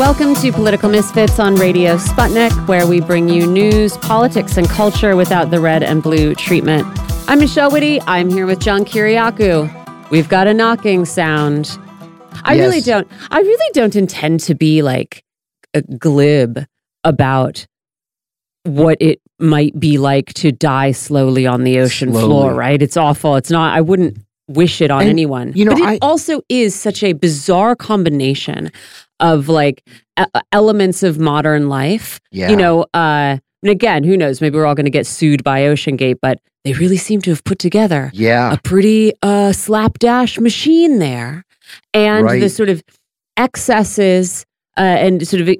Welcome to Political Misfits on Radio Sputnik, where we bring you news, politics, and culture without the red and blue treatment. I'm Michelle Witte. I'm here with John Kiriakou. We've got a knocking sound. I Yes. really don't. I really don't intend to be like a glib about what it might be like to die slowly on the ocean Slowly. floor. Right? It's awful. It's not. I wouldn't wish it on And, anyone. you know, but it I- also is such a bizarre combination of like e- elements of modern life. Yeah. You know, uh, and again, who knows? Maybe we're all going to get sued by OceanGate, but they really seem to have put together Yeah. a pretty uh, slapdash machine there, and the sort of excesses uh, and sort of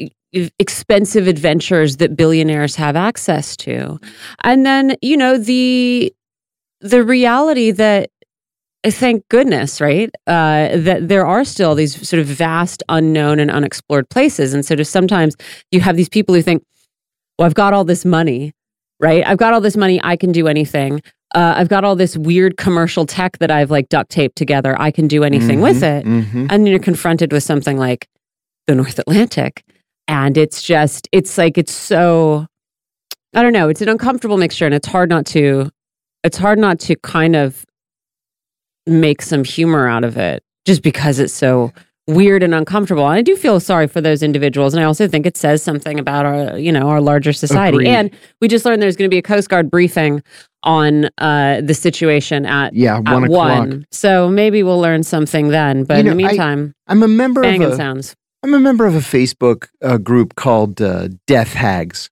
expensive adventures that billionaires have access to, and then you know the the reality that uh, thank goodness, right? Uh, that there are still these sort of vast, unknown, and unexplored places, and so, of sometimes you have these people who think, "Well, I've got all this money, right? I've got all this money. I can do anything. Uh, I've got all this weird commercial tech that I've like duct taped together. I can do anything with it." hmm And then you're confronted with something like the North Atlantic, and it's just, it's like it's so. I don't know. It's an uncomfortable mixture, and it's hard not to. It's hard not to kind of make some humor out of it just because it's so weird and uncomfortable. And I do feel sorry for those individuals, and I also think it says something about our, you know, our larger society. Agreed. And we just learned there's going to be a Coast Guard briefing on uh, the situation at Yeah. at One o'clock. one. So maybe we'll learn something then. But You in the know, I- meantime, I'm a member of a, sounds. I'm a member of a Facebook uh, group called uh, Death Hags.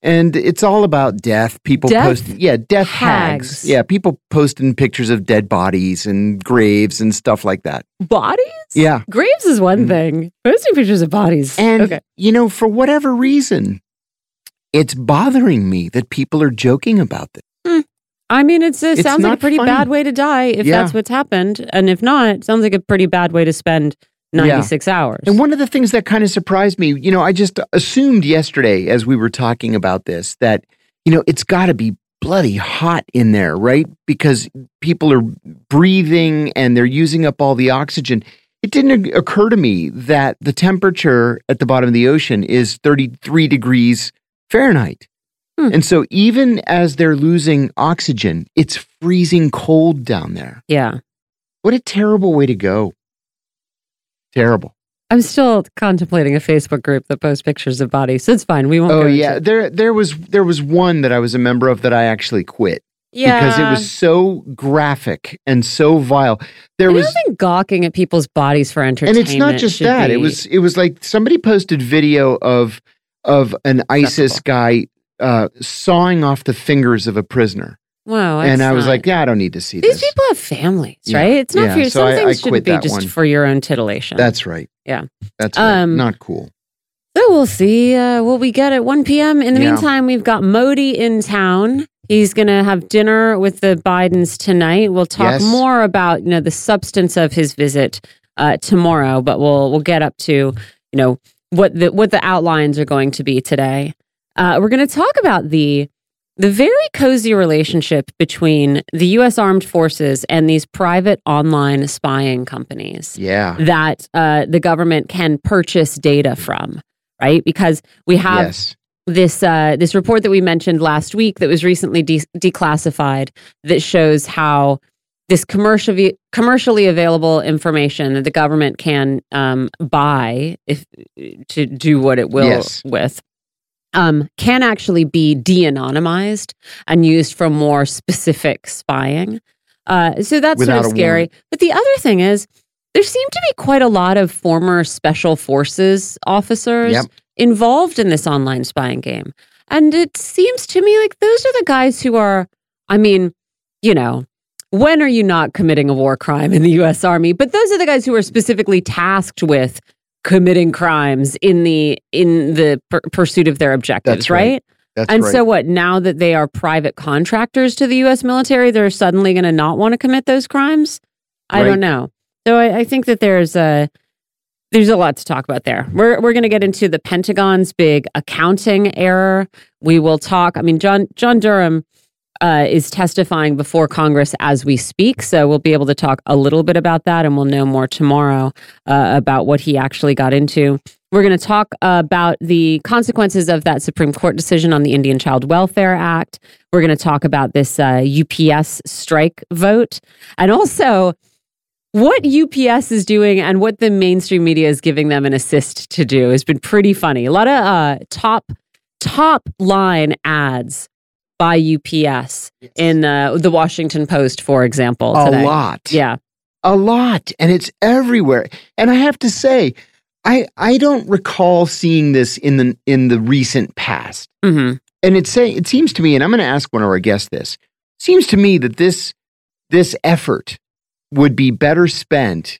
And it's all about death. People Death post, yeah, death hags. hags. Yeah, people posting pictures of dead bodies and graves and stuff like that. Bodies? Yeah, Graves is one Mm. thing. Posting pictures of bodies. and okay. you know, for whatever reason, it's bothering me that people are joking about this. I mean, it's, it sounds like a pretty funny. bad way to die if Yeah. that's what's happened. And if not, it sounds like a pretty bad way to spend 96 hours. And one of the things that kind of surprised me, you know, I just assumed yesterday as we were talking about this that, you know, it's got to be bloody hot in there, right? Because people are breathing and they're using up all the oxygen. It didn't occur to me that the temperature at the bottom of the ocean is 33 degrees Fahrenheit. Hmm. And so even as they're losing oxygen, it's freezing cold down there. yeah. What a terrible way to go. Terrible. I'm still contemplating a Facebook group that posts pictures of bodies. So it's fine. We won't Oh yeah, there there was there was one that I was a member of that I actually quit yeah. because it was so graphic and so vile. There I was think gawking at people's bodies for entertainment. and it's not just that. It was it was like somebody posted video of of an ISIS guy uh, sawing off the fingers of a prisoner, Wow. and I was not- like, yeah, I don't need to see these this. people have families, Yeah. right? It's not Yeah, for you. so Some I- I things quit shouldn't be just one. for your own titillation. That's right. Yeah. that's right. Um, not cool. So we'll see uh, what we get at 1 p.m. In the Yeah. meantime, we've got Modi in town. He's going to have dinner with the Bidens tonight. We'll talk Yes. more about you know the substance of his visit uh, tomorrow, but we'll we'll get up to you know what the what the outlines are going to be today. Uh, we're going to talk about the the very cozy relationship between the U.S. Armed Forces and these private online spying companies Yeah. that uh, the government can purchase data from, right? Because we have yes. this uh, this report that we mentioned last week that was recently de- declassified that shows how this commercially commercially available information that the government can um, buy if to do what it will Yes. with um, can actually be de-anonymized and used for more specific spying. Uh, so that's Without sort of scary. warrant. But the other thing is, there seem to be quite a lot of former special forces officers Yep. involved in this online spying game. And it seems to me like those are the guys who are, I mean, you know, when are you not committing a war crime in the US Army? But those are the guys who are specifically tasked with committing crimes in the in the pur- pursuit of their objectives, That's right. right? That's and right. so what, now that they are private contractors to the US military, they're suddenly going to not want to commit those crimes? I Right. don't know. So I, I think that there's a there's a lot to talk about there. We're we're going to get into the Pentagon's big accounting error. We will talk. I mean, John John Durham uh, is testifying before Congress as we speak, so we'll be able to talk a little bit about that, and we'll know more tomorrow uh, about what he actually got into. We're going to talk about the consequences of that Supreme Court decision on the Indian Child Welfare Act. We're going to talk about this uh, UPS strike vote. And also, what UPS is doing and what the mainstream media is giving them an assist to do has been pretty funny. A lot of uh, top top line ads by UPS yes. in uh, the Washington Post, for example. Today. A lot, yeah, a lot, and it's everywhere. And I have to say, I I don't recall seeing this in the in the recent past. Mm-hmm. And it say it seems to me, and I'm going to ask one of our guests this. Seems to me that this this effort would be better spent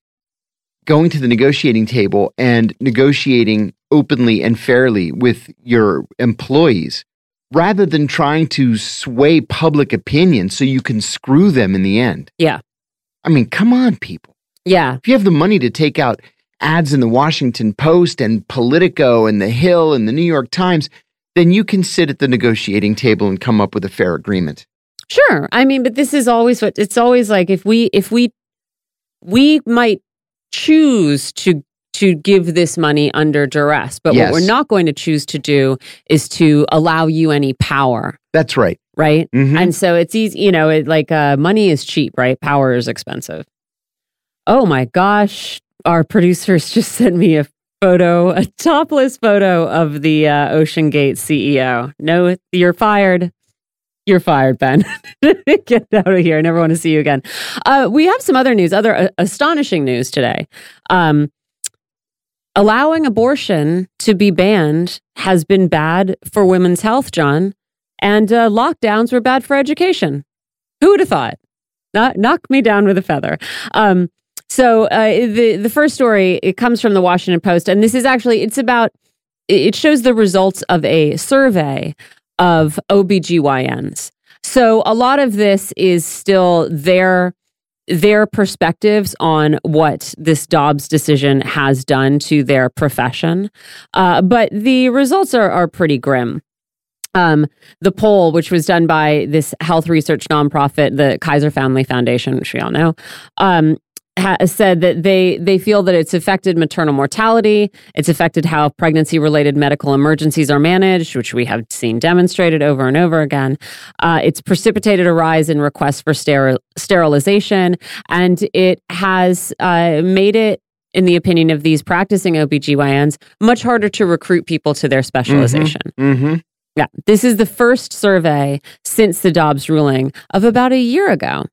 going to the negotiating table and negotiating openly and fairly with your employees rather than trying to sway public opinion so you can screw them in the end. Yeah. I mean, come on, people. Yeah. If you have the money to take out ads in the Washington Post and Politico and The Hill and the New York Times, then you can sit at the negotiating table and come up with a fair agreement. Sure. I mean, but this is always what it's always like if we if we we might choose to to give this money under duress, but yes. what we're not going to choose to do is to allow you any power. That's right. Right? Mm-hmm. And so it's easy, you know, it, like uh, money is cheap, right? Power is expensive. Oh my gosh, our producers just sent me a photo, a topless photo of the uh, OceanGate CEO. No, you're fired. You're fired, Ben. Get out of here. I never want to see you again. Uh, we have some other news, other uh, astonishing news today. Um, allowing abortion to be banned has been bad for women's health, John, and uh, lockdowns were bad for education. Who would have thought? Not, knock me down with a feather. Um, so uh, the the first story it comes from the Washington Post, and this is actually it's about it shows the results of a survey of OBGYNs. So a lot of this is still their their perspectives on what this Dobbs decision has done to their profession, uh, but the results are are pretty grim. Um, the poll, which was done by this health research nonprofit, the Kaiser Family Foundation, which we all know, um, ha- said that they they feel that it's affected maternal mortality. It's affected how pregnancy related medical emergencies are managed, which we have seen demonstrated over and over again. Uh, it's precipitated a rise in requests for steril- sterilization, and it has uh, made it in the opinion of these practicing OBGYNs, much harder to recruit people to their specialization. Mm-hmm. Mm-hmm. Yeah, this is the first survey since the Dobbs ruling of about a year ago.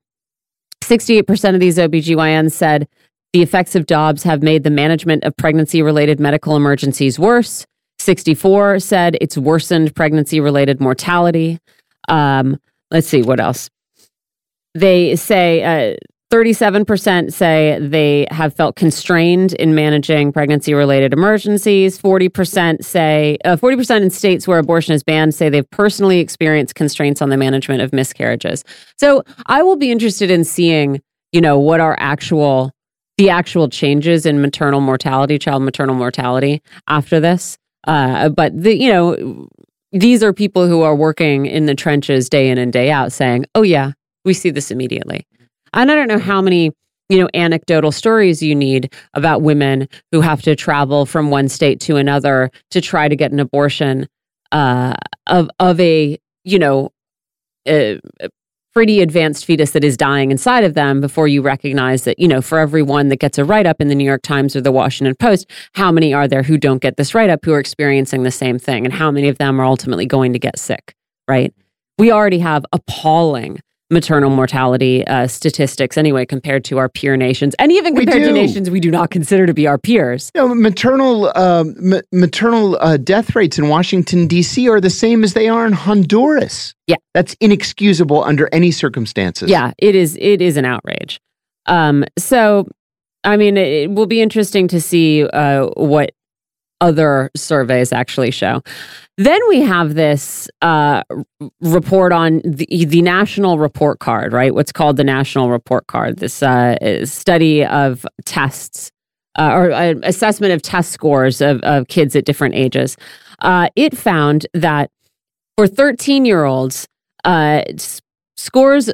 68% of these OBGYNs said the effects of Dobbs have made the management of pregnancy related medical emergencies worse. 64 said it's worsened pregnancy related mortality. Um, let's see, what else? They say uh, 37% say they have felt constrained in managing pregnancy related emergencies. 40% say, uh, 40% in states where abortion is banned say they've personally experienced constraints on the management of miscarriages. So I will be interested in seeing, you know, what are actual, the actual changes in maternal mortality, child maternal mortality after this. Uh, but the, you know, these are people who are working in the trenches day in and day out saying, oh, yeah, we see this immediately. And I don't know how many, you know, anecdotal stories you need about women who have to travel from one state to another to try to get an abortion uh, of of a, you know, a, pretty advanced fetus that is dying inside of them before you recognize that, you know, for every one that gets a write up in the New York Times or the Washington Post, how many are there who don't get this write up who are experiencing the same thing? And how many of them are ultimately going to get sick, right? We already have appalling maternal mortality uh, statistics anyway compared to our peer nations. And even compared to nations we do not consider to be our peers. You know, maternal uh, ma- maternal uh, death rates in washington d.c are the same as they are in honduras. Yeah. That's inexcusable under any circumstances. Yeah it is it is an outrage. Um, so i mean it will be interesting to see uh, what other surveys actually show. Then we have this uh, report on the, the, national report card, right? What's called the national report card, this uh, study of tests uh, or uh, assessment of test scores of, of kids at different ages. Uh, it found that for 13 year olds, uh, scores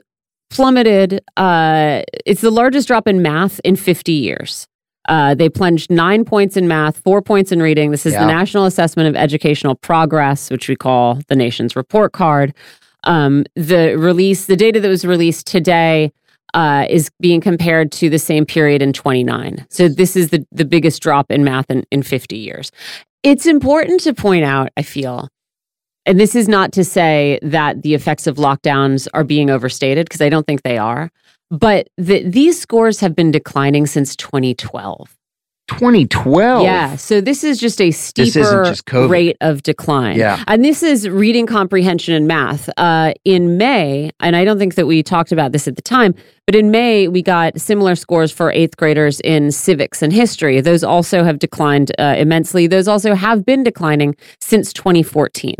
plummeted. it's the largest drop in math in 50 years. Uh, they plunged nine points in math, four points in reading. This is Yeah. the National Assessment of Educational Progress, which we call the nation's report card. Um, the release, the data that was released today, uh, is being compared to the same period in 29. So this is the the biggest drop in math in, in 50 years. It's important to point out, I feel, and this is not to say that the effects of lockdowns are being overstated because I don't think they are, but the, these scores have been declining since 2012. 2012. Yeah, so this is just a steeper just rate of decline. Yeah. And this is reading comprehension and math. Uh, in May, and I don't think that we talked about this at the time, but in May, we got similar scores for eighth graders in civics and history. Those also have declined uh, immensely. Those also have been declining since 2014.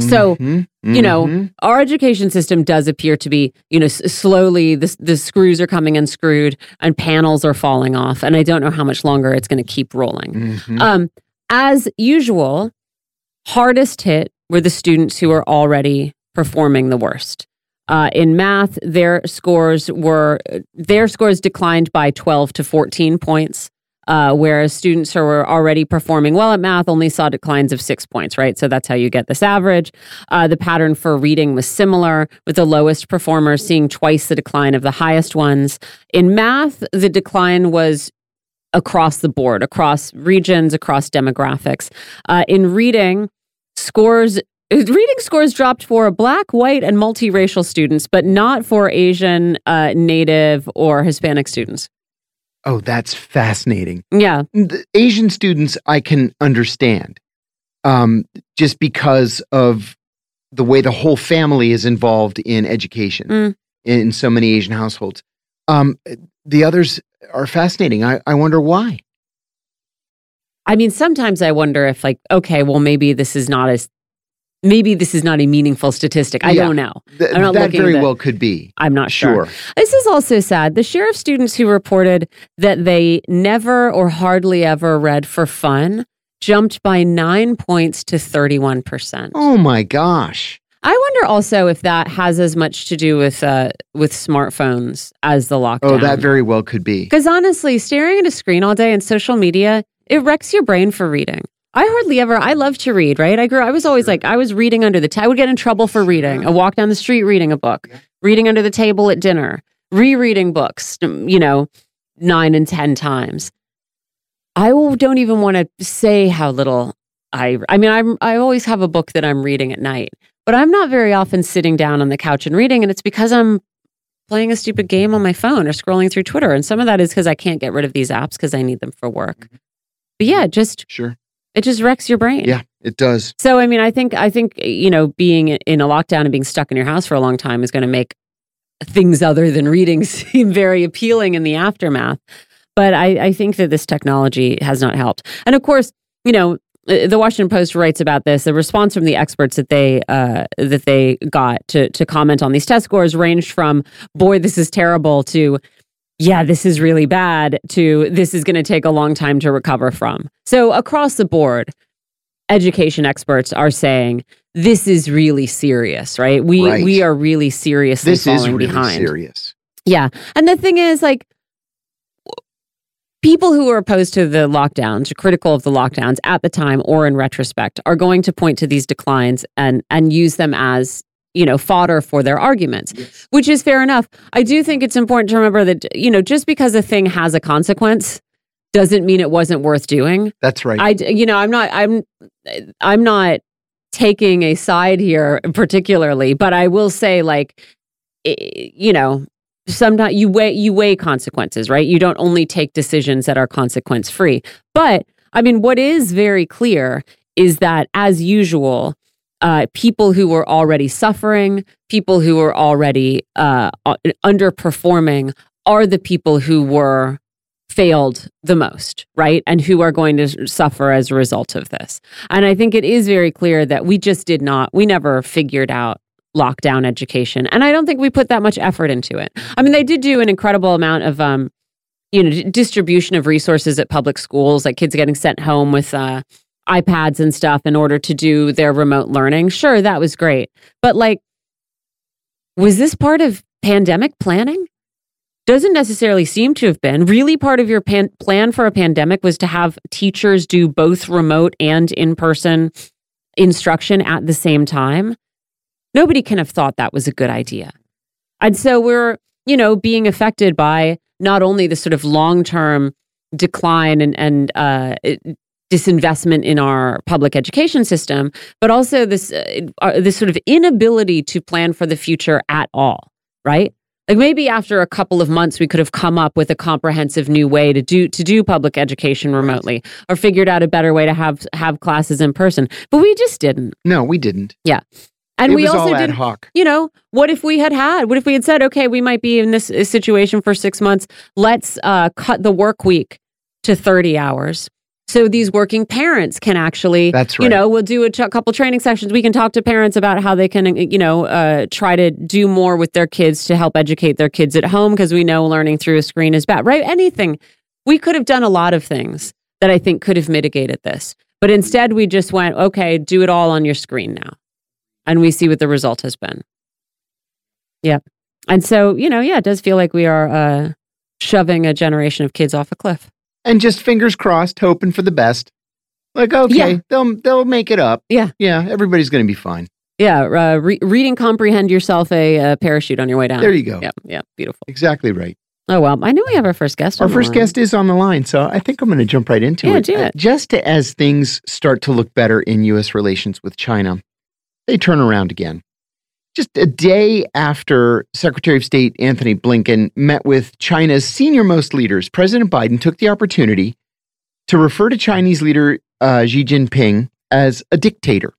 So, Mhm, you know, mhm. Our education system does appear to be, you know, s- slowly the, the screws are coming unscrewed and panels are falling off. And I don't know how much longer it's going to keep rolling. Mhm. Um, as usual, hardest hit were the students who are already performing the worst. Uh, in math, their scores were their scores declined by 12 to 14 points, uh, whereas students who were already performing well at math only saw declines of six points. Right, so that's how you get this average. Uh, the pattern for reading was similar, with the lowest performers seeing twice the decline of the highest ones. In math, the decline was across the board, across regions, across demographics. Uh, in reading, scores reading scores dropped for black, white, and multiracial students, but not for Asian, uh, Native, or Hispanic students. Oh, that's fascinating. Yeah, The Asian students, I can understand, um, just because of the way the whole family is involved in education Mm. in so many Asian households. Um, the others are fascinating. I, I wonder why. I mean, sometimes I wonder if, like, okay, well, maybe this is not as maybe this is not a meaningful statistic. I Yeah. don't know. Th- that very well could be. I'm not sure. Sure. This is also sad. The share of students who reported that they never or hardly ever read for fun jumped by nine points to 31%. Oh my gosh. I wonder also if that has as much to do with uh, with smartphones as the lockdown. Oh, that very well could be. Because honestly, staring at a screen all day and social media, it wrecks your brain for reading. I hardly ever. I love to read. Right? I grew. I was always like I was reading under the. ta- I would get in trouble for reading. I walk down the street reading a book, reading under the table at dinner, rereading books. Mm, you know, nine and ten times. I don't even want to say how little I. I mean, I'm. I always have a book that I'm reading at night, but I'm not very often sitting down on the couch and reading, and it's because I'm playing a stupid game on my phone or scrolling through Twitter. And some of that is because I can't get rid of these apps because I need them for work. Mm-hmm. But yeah, just Sure. It just wrecks your brain. Yeah, it does. So I mean, I think I think you know, being in a lockdown and being stuck in your house for a long time is going to make things other than reading seem very appealing in the aftermath. But I, I think that this technology has not helped. And of course, you know, uh, the Washington Post writes about this. The response from the experts that they uh, that they got to to comment on these test scores ranged from "boy, this is terrible" to "yeah, this is really bad" to "this is going to take a long time to recover from." So across the board, education experts are saying this is really serious, right? We Right. we are really seriously This is falling really behind. serious. Yeah. And the thing is, like, people who are opposed to the lockdowns, or critical of the lockdowns at the time or in retrospect, are going to point to these declines and and use them as you know fodder for their arguments which is fair enough i do think it's important to remember that you know just because a thing has a consequence doesn't mean it wasn't worth doing That's right. I, you know, I'm not, I'm, I'm not taking a side here particularly, but I will say, like, you know, sometimes you weigh, you weigh consequences, right? You don't only take decisions that are consequence free. But I mean, what is very clear is that, as usual, uh, people who were already suffering, people who were already uh, uh, underperforming, are the people who were failed the most, right? And who are going to suffer as a result of this. And I think it is very clear that we just did not, we never figured out lockdown education. And I don't think we put that much effort into it. I mean, they did do an incredible amount of, um, you know, distribution of resources at public schools, like kids getting sent home with uh, iPads and stuff in order to do their remote learning. Sure, that was great. But like, was this part of pandemic planning? doesn't necessarily seem to have been. Really, part of your pan- plan for a pandemic was to have teachers do both remote and in person instruction at the same time. Nobody can have thought that was a good idea. And so we're, you know, being affected by not only the sort of long term decline and, and uh, disinvestment in our public education system, but also this uh, uh, this sort of inability to plan for the future at all, right? Like maybe after a couple of months we could have come up with a comprehensive new way to do to do public education remotely or figured out a better way to have have classes in person. But we just didn't. No, we didn't. Yeah. And it we also did hoc. you know, what if we had had, what if we had said, okay, we might be in this situation for six months. Let's uh, cut the work week to 30 hours. So these working parents can actually, That's right. you know, we'll do a ch- couple training sessions. We can talk to parents about how they can, you know, uh, try to do more with their kids to help educate their kids at home because we know learning through a screen is bad, right? Anything. We could have done a lot of things that I think could have mitigated this. But instead, we just went, okay, do it all on your screen now. And we see what the result has been. Yeah. And so, you know, yeah, it does feel like we are uh, shoving a generation of kids off a cliff. And just fingers crossed, hoping for the best. Like, okay, Yeah. they'll they'll make it up. Yeah. Yeah, everybody's going to be fine. Yeah. Uh, re- reading, comprehend yourself a uh, parachute on your way down. There you go. Yeah. Yeah. Beautiful. Exactly right. Oh, well, I know we have our first guest. Our on the first line. guest is on the line, so I think I'm going to jump right into Yeah, it. do it. Just as things start to look better in U.S. relations with China, they turn around again. Just a day after Secretary of State Antony Blinken met with China's senior most leaders, President Biden took the opportunity to refer to Chinese leader uh, Xi Jinping as a dictator,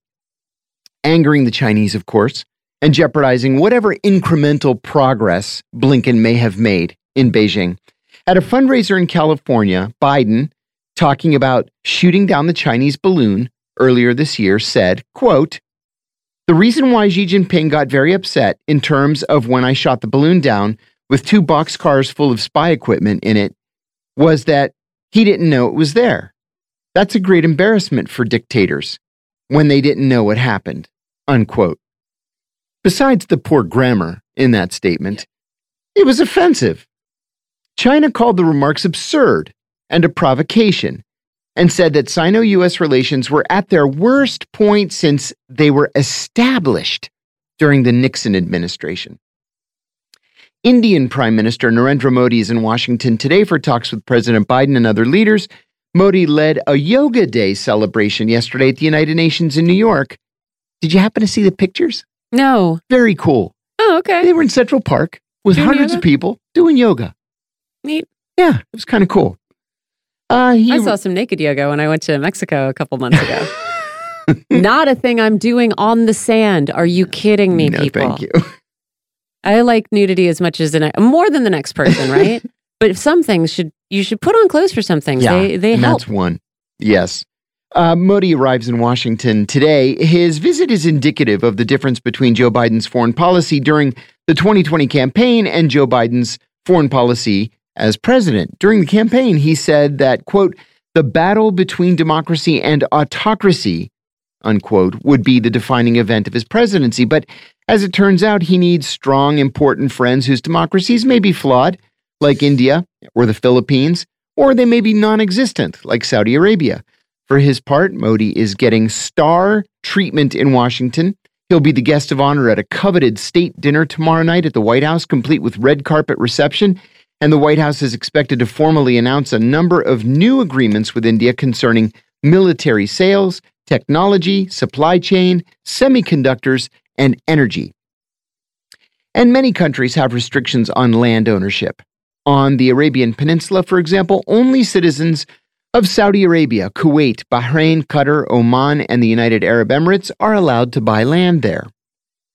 angering the Chinese, of course, and jeopardizing whatever incremental progress Blinken may have made in Beijing. At a fundraiser in California, Biden, talking about shooting down the Chinese balloon earlier this year, said, quote, the reason why Xi Jinping got very upset in terms of when I shot the balloon down with two boxcars full of spy equipment in it was that he didn't know it was there. That's a great embarrassment for dictators when they didn't know what happened. Unquote. Besides the poor grammar in that statement, it was offensive. China called the remarks absurd and a provocation and said that Sino US relations were at their worst point since they were established during the Nixon administration. Indian Prime Minister Narendra Modi is in Washington today for talks with President Biden and other leaders. Modi led a Yoga Day celebration yesterday at the United Nations in New York. Did you happen to see the pictures? No. Very cool. Oh, okay. They were in Central Park with Doing hundreds yoga? of people doing yoga. Neat. Yeah, it was kind of cool. Uh, he, I saw some naked yoga when I went to Mexico a couple months ago. Not a thing I'm doing on the sand. Are you kidding me, no, people? thank you. I like nudity as much as the ne- more than the next person, right? but if some things should you should put on clothes for some things. they they help. That's one. Yes. Uh, Modi arrives in Washington today. His visit is indicative of the difference between Joe Biden's foreign policy during the 2020 campaign and Joe Biden's foreign policy as president. During the campaign, he said that, quote, the battle between democracy and autocracy, unquote, would be the defining event of his presidency. But as it turns out, he needs strong, important friends whose democracies may be flawed, like India or the Philippines, or they may be non existent, like Saudi Arabia. For his part, Modi is getting star treatment in Washington. He'll be the guest of honor at a coveted state dinner tomorrow night at the White House, complete with red carpet reception. And the White House is expected to formally announce a number of new agreements with India concerning military sales, technology, supply chain, semiconductors, and energy. And many countries have restrictions on land ownership. On the Arabian Peninsula, for example, only citizens of Saudi Arabia, Kuwait, Bahrain, Qatar, Oman, and the United Arab Emirates are allowed to buy land there.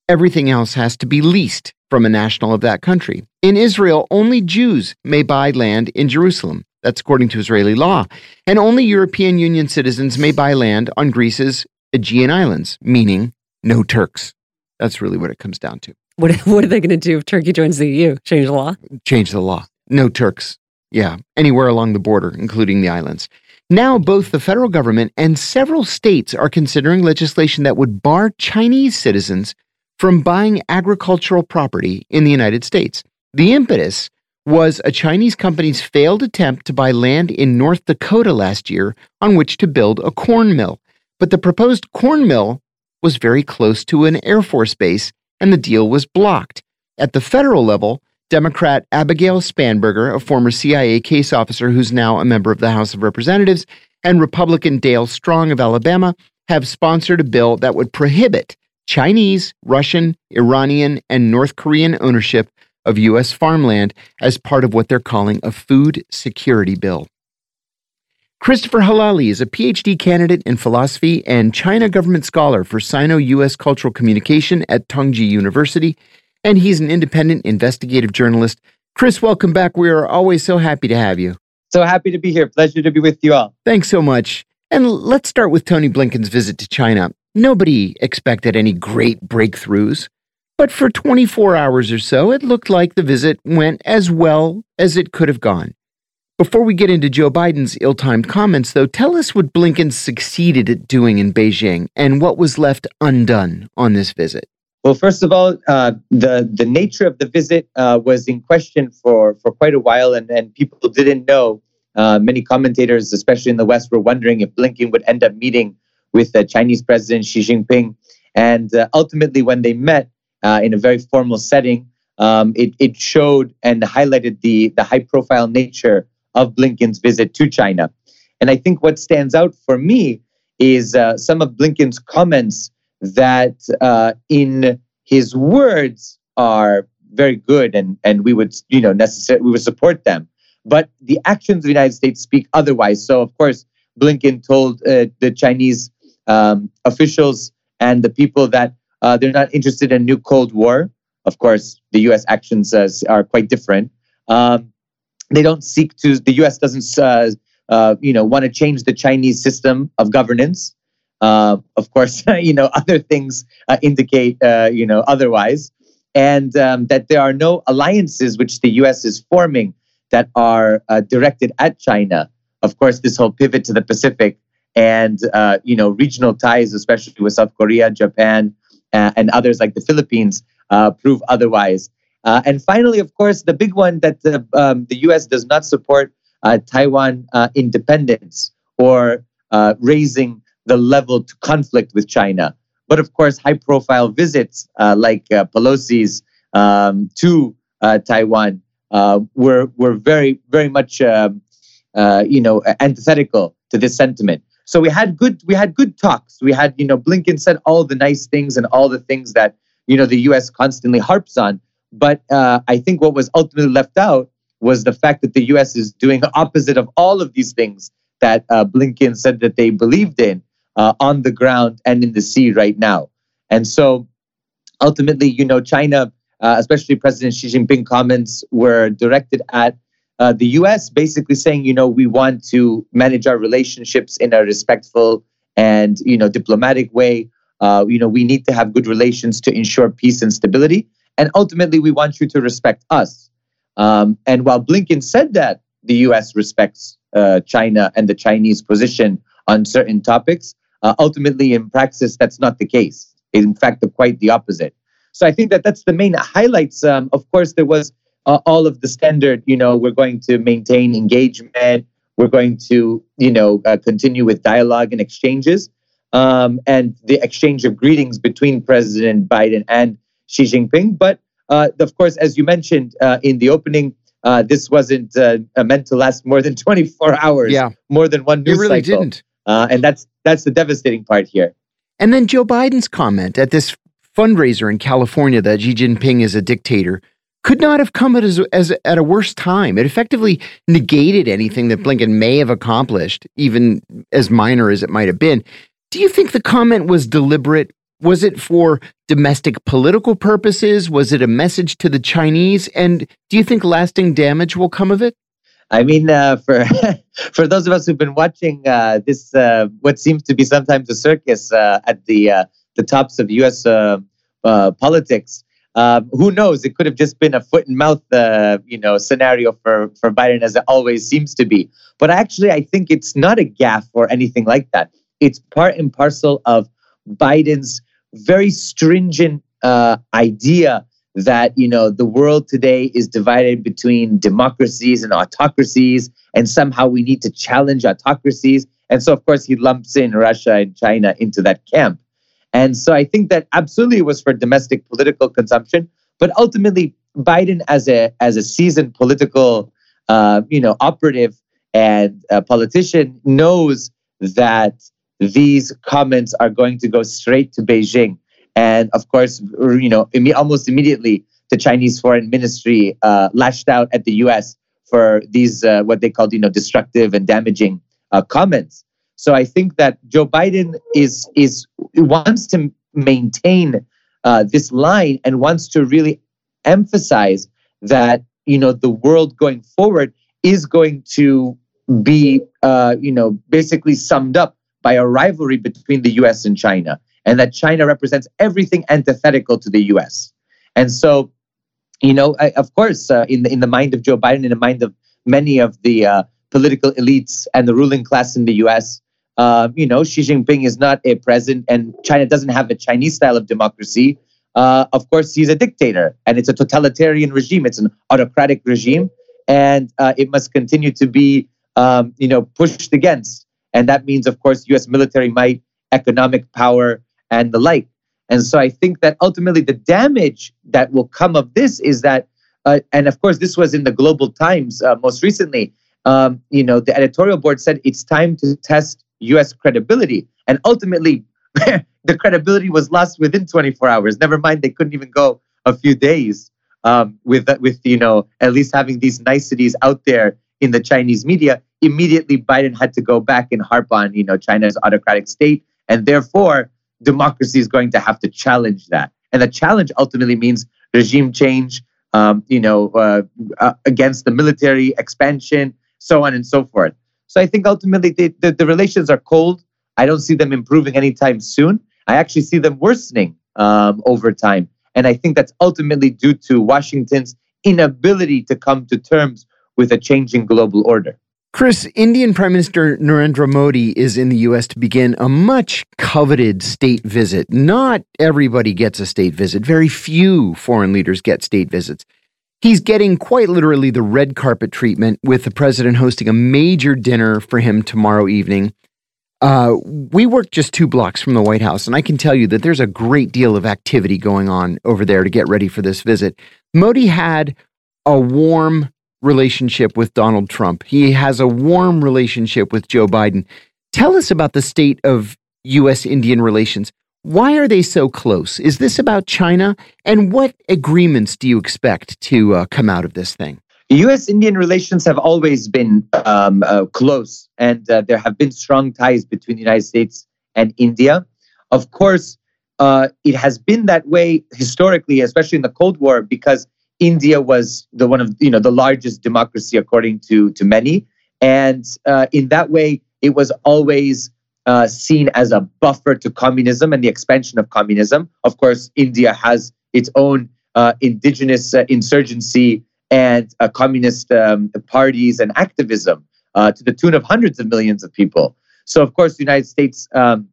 Everything else has to be leased from a national of that country. In Israel, only Jews may buy land in Jerusalem. That's according to Israeli law. And only European Union citizens may buy land on Greece's Aegean Islands, meaning no Turks. That's really what it comes down to. What what are they going to do if Turkey joins the EU? Change the law? Change the law. No Turks. Yeah, anywhere along the border, including the islands. Now, both the federal government and several states are considering legislation that would bar Chinese citizens from buying agricultural property in the United States. The impetus was a Chinese company's failed attempt to buy land in North Dakota last year on which to build a corn mill. But the proposed corn mill was very close to an Air Force base, and the deal was blocked. At the federal level, Democrat Abigail Spanberger, a former CIA case officer who's now a member of the House of Representatives, and Republican Dale Strong of Alabama have sponsored a bill that would prohibit Chinese, Russian, Iranian, and North Korean ownership of U.S. farmland as part of what they're calling a food security bill. Christopher Helali is a PhD candidate in philosophy and China government scholar for Sino U.S. Cultural Communication at Tongji University, and he's an independent investigative journalist. Chris, welcome back. We are always so happy to have you. So happy to be here. Pleasure to be with you all. Thanks so much. And let's start with Tony Blinken's visit to China. Nobody expected any great breakthroughs. But for 24 hours or so, it looked like the visit went as well as it could have gone. Before we get into Joe Biden's ill timed comments, though, tell us what Blinken succeeded at doing in Beijing and what was left undone on this visit. Well, first of all, uh, the the nature of the visit uh, was in question for for quite a while, and, and people didn't know. Uh, many commentators, especially in the West, were wondering if Blinken would end up meeting with the Chinese President Xi Jinping. And uh, ultimately, when they met, uh, in a very formal setting. Um, it, it showed and highlighted the, the high profile nature of Blinken's visit to China. And I think what stands out for me is uh, some of Blinken's comments that, uh, in his words, are very good, and and we would you know necessarily we would support them. But the actions of the United States speak otherwise. So of course, Blinken told uh, the Chinese um, officials and the people that uh, they're not interested in a new Cold War. Of course, the U.S. actions uh, are quite different. Um, they don't seek to. The U.S. doesn't, uh, uh, you know, want to change the Chinese system of governance. Uh, of course, you know, other things uh, indicate, you know, otherwise, and um, that there are no alliances which the U.S. is forming that are directed at China. Of course, this whole pivot to the Pacific and you know regional ties, especially with South Korea, Japan, uh, and others like the Philippines uh, prove otherwise. Uh, and finally, of course, the big one that the, um, the U.S. does not support uh, Taiwan uh, independence or uh, raising the level to conflict with China. But of course, high profile visits like Pelosi's um, to Taiwan were, were very, very much um, you know, antithetical to this sentiment. So we had good we had good talks. We had you know Blinken said all the nice things and all the things that you know the U.S. constantly harps on. But uh, I think what was ultimately left out was the fact that the U.S. is doing the opposite of all of these things that uh, Blinken said that they believed in uh, on the ground and in the sea right now. And so ultimately, you know, China, uh, especially President Xi Jinping comments were directed at uh, the US basically saying, you know, we want to manage our relationships in a respectful and, you know, diplomatic way. Uh, you know, we need to have good relations to ensure peace and stability. And ultimately, we want you to respect us. Um, and while Blinken said that the US respects uh, China and the Chinese position on certain topics, uh, ultimately, in practice, that's not the case. In fact, the, quite the opposite. So I think that that's the main highlights. Um, of course, there was uh, all of the standard, you know, we're going to maintain engagement, we're going to, you know, uh, continue with dialogue and exchanges. Um, and the exchange of greetings between President Biden and Xi Jinping. But uh, of course, as you mentioned uh, in the opening, uh, this wasn't uh, meant to last more than 24 hours. Yeah, more than one news it really cycle. didn't. and that's that's the devastating part here. And then Joe Biden's comment at this fundraiser in California that Xi Jinping is a dictator could not have come at, as, as, at a worse time. It effectively negated anything that Blinken may have accomplished, even as minor as it might have been. Do you think the comment was deliberate? Was it for domestic political purposes? Was it a message to the Chinese? And do you think lasting damage will come of it? I mean, uh, for for those of us who've been watching uh, this, uh, what seems to be sometimes a circus uh, at the uh, the tops of U.S. Uh, politics, um, who knows? It could have just been a foot and mouth, uh, you know, scenario for for Biden, as it always seems to be. But actually, I think it's not a gaffe or anything like that. It's part and parcel of Biden's very stringent uh, idea that you know the world today is divided between democracies and autocracies and somehow we need to challenge autocracies and so of course he lumps in russia and china into that camp and so i think that absolutely was for domestic political consumption but ultimately biden as a as a seasoned political uh, you know operative and a politician knows that these comments are going to go straight to beijing and of course, you know, almost immediately, the Chinese Foreign Ministry uh, lashed out at the U.S. for these uh, what they called, you know, destructive and damaging uh, comments. So I think that Joe Biden is is wants to maintain uh, this line and wants to really emphasize that you know the world going forward is going to be uh, you know basically summed up by a rivalry between the U.S. and China and that China represents everything antithetical to the U.S. And so, you know, I, of course, uh, in the in the mind of Joe Biden, in the mind of many of the uh, political elites and the ruling class in the U.S., uh, you know, Xi Jinping is not a president, and China doesn't have a Chinese style of democracy. Uh, of course, he's a dictator, and it's a totalitarian regime. It's an autocratic regime, and uh, it must continue to be, um, you know, pushed against. And that means, of course, U.S. military might, economic power, and the like. And so I think that ultimately the damage that will come of this is that, uh, and of course, this was in the Global Times uh, most recently. Um, you know, the editorial board said it's time to test U.S. credibility, and ultimately, the credibility was lost within 24 hours. Never mind, they couldn't even go a few days um, with with you know at least having these niceties out there in the Chinese media. Immediately, Biden had to go back and harp on you know China's autocratic state, and therefore democracy is going to have to challenge that. And the challenge ultimately means regime change, um, you know, uh, uh, against the military expansion, so on and so forth. So I think ultimately they, the, the relations are cold. I don't see them improving anytime soon. I actually see them worsening um, over time. And I think that's ultimately due to Washington's inability to come to terms with a changing global order. Chris, Indian Prime Minister Narendra Modi is in the U.S. to begin a much coveted state visit. Not everybody gets a state visit, very few foreign leaders get state visits. He's getting quite literally the red carpet treatment, with the president hosting a major dinner for him tomorrow evening. Uh, we work just two blocks from the White House, and I can tell you that there's a great deal of activity going on over there to get ready for this visit. Modi had a warm relationship with Donald Trump. He has a warm relationship with Joe Biden. Tell us about the state of U.S. Indian relations. Why are they so close? Is this about China? And what agreements do you expect to uh, come out of this thing? U.S. Indian relations have always been um, uh, close, and uh, there have been strong ties between the United States and India. Of course, uh, it has been that way historically, especially in the Cold War, because India was the one of you know the largest democracy according to to many, and uh, in that way, it was always uh, seen as a buffer to communism and the expansion of communism. Of course, India has its own uh, indigenous uh, insurgency and uh, communist um, parties and activism uh, to the tune of hundreds of millions of people. So, of course, the United States. Um,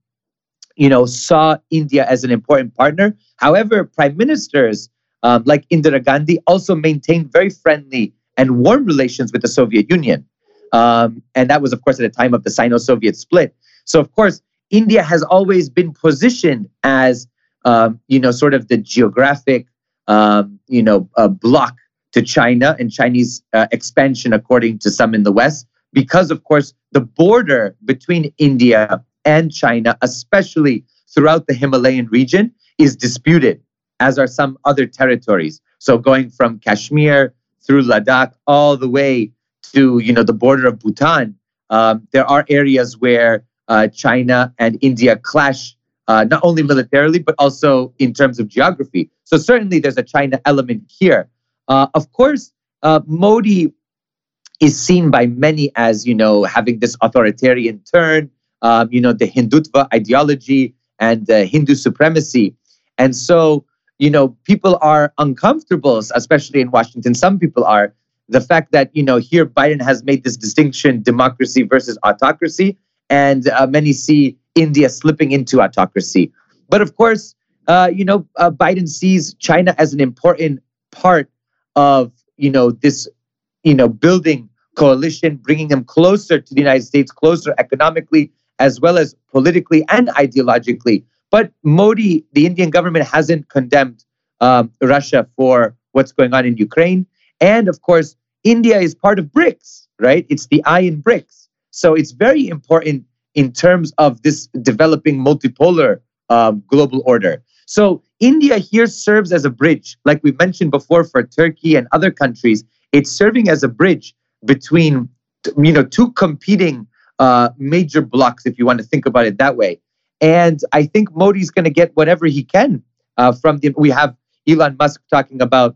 you know, saw India as an important partner. However, prime ministers um, like Indira Gandhi, also maintained very friendly and warm relations with the Soviet Union. Um, and that was, of course, at the time of the Sino Soviet split. So, of course, India has always been positioned as, um, you know, sort of the geographic, um, you know, uh, block to China and Chinese uh, expansion, according to some in the West, because, of course, the border between India and China, especially throughout the Himalayan region, is disputed as are some other territories. So going from Kashmir through Ladakh all the way to you know the border of Bhutan, um, there are areas where uh, China and India clash, uh, not only militarily but also in terms of geography. So certainly there's a China element here. Uh, of course, uh, Modi is seen by many as you know having this authoritarian turn. Um, you know the Hindutva ideology and Hindu supremacy, and so you know, people are uncomfortable, especially in Washington. Some people are. The fact that, you know, here Biden has made this distinction democracy versus autocracy, and uh, many see India slipping into autocracy. But of course, uh, you know, uh, Biden sees China as an important part of, you know, this, you know, building coalition, bringing them closer to the United States, closer economically, as well as politically and ideologically. But Modi, the Indian government, hasn't condemned um, Russia for what's going on in Ukraine. And of course, India is part of BRICS, right? It's the I in BRICS. So it's very important in terms of this developing multipolar um, global order. So India here serves as a bridge, like we mentioned before for Turkey and other countries. It's serving as a bridge between, you know, two competing uh, major blocs, if you want to think about it that way. And I think Modi's going to get whatever he can uh, from the. We have Elon Musk talking about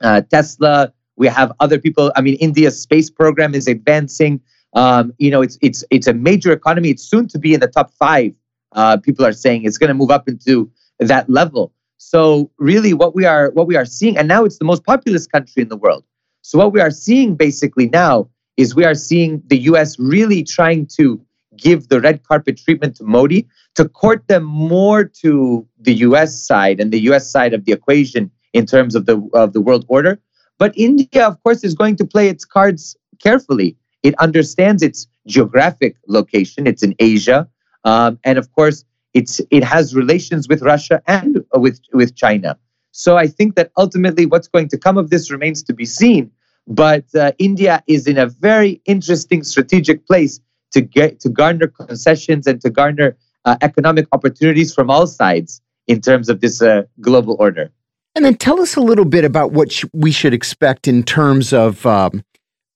uh, Tesla. We have other people. I mean, India's space program is advancing. Um, you know, it's it's it's a major economy. It's soon to be in the top five. Uh, people are saying it's going to move up into that level. So really, what we are what we are seeing, and now it's the most populous country in the world. So what we are seeing basically now is we are seeing the U.S. really trying to give the red carpet treatment to Modi to court them more to the US side and the US side of the equation in terms of the of the world order. But India, of course, is going to play its cards carefully. It understands its geographic location. It's in Asia, um, and of course, it's it has relations with Russia and with with China. So I think that ultimately, what's going to come of this remains to be seen. But uh, India is in a very interesting strategic place to get to garner concessions and to garner uh, economic opportunities from all sides in terms of this uh, global order. And then tell us a little bit about what sh we should expect in terms of um,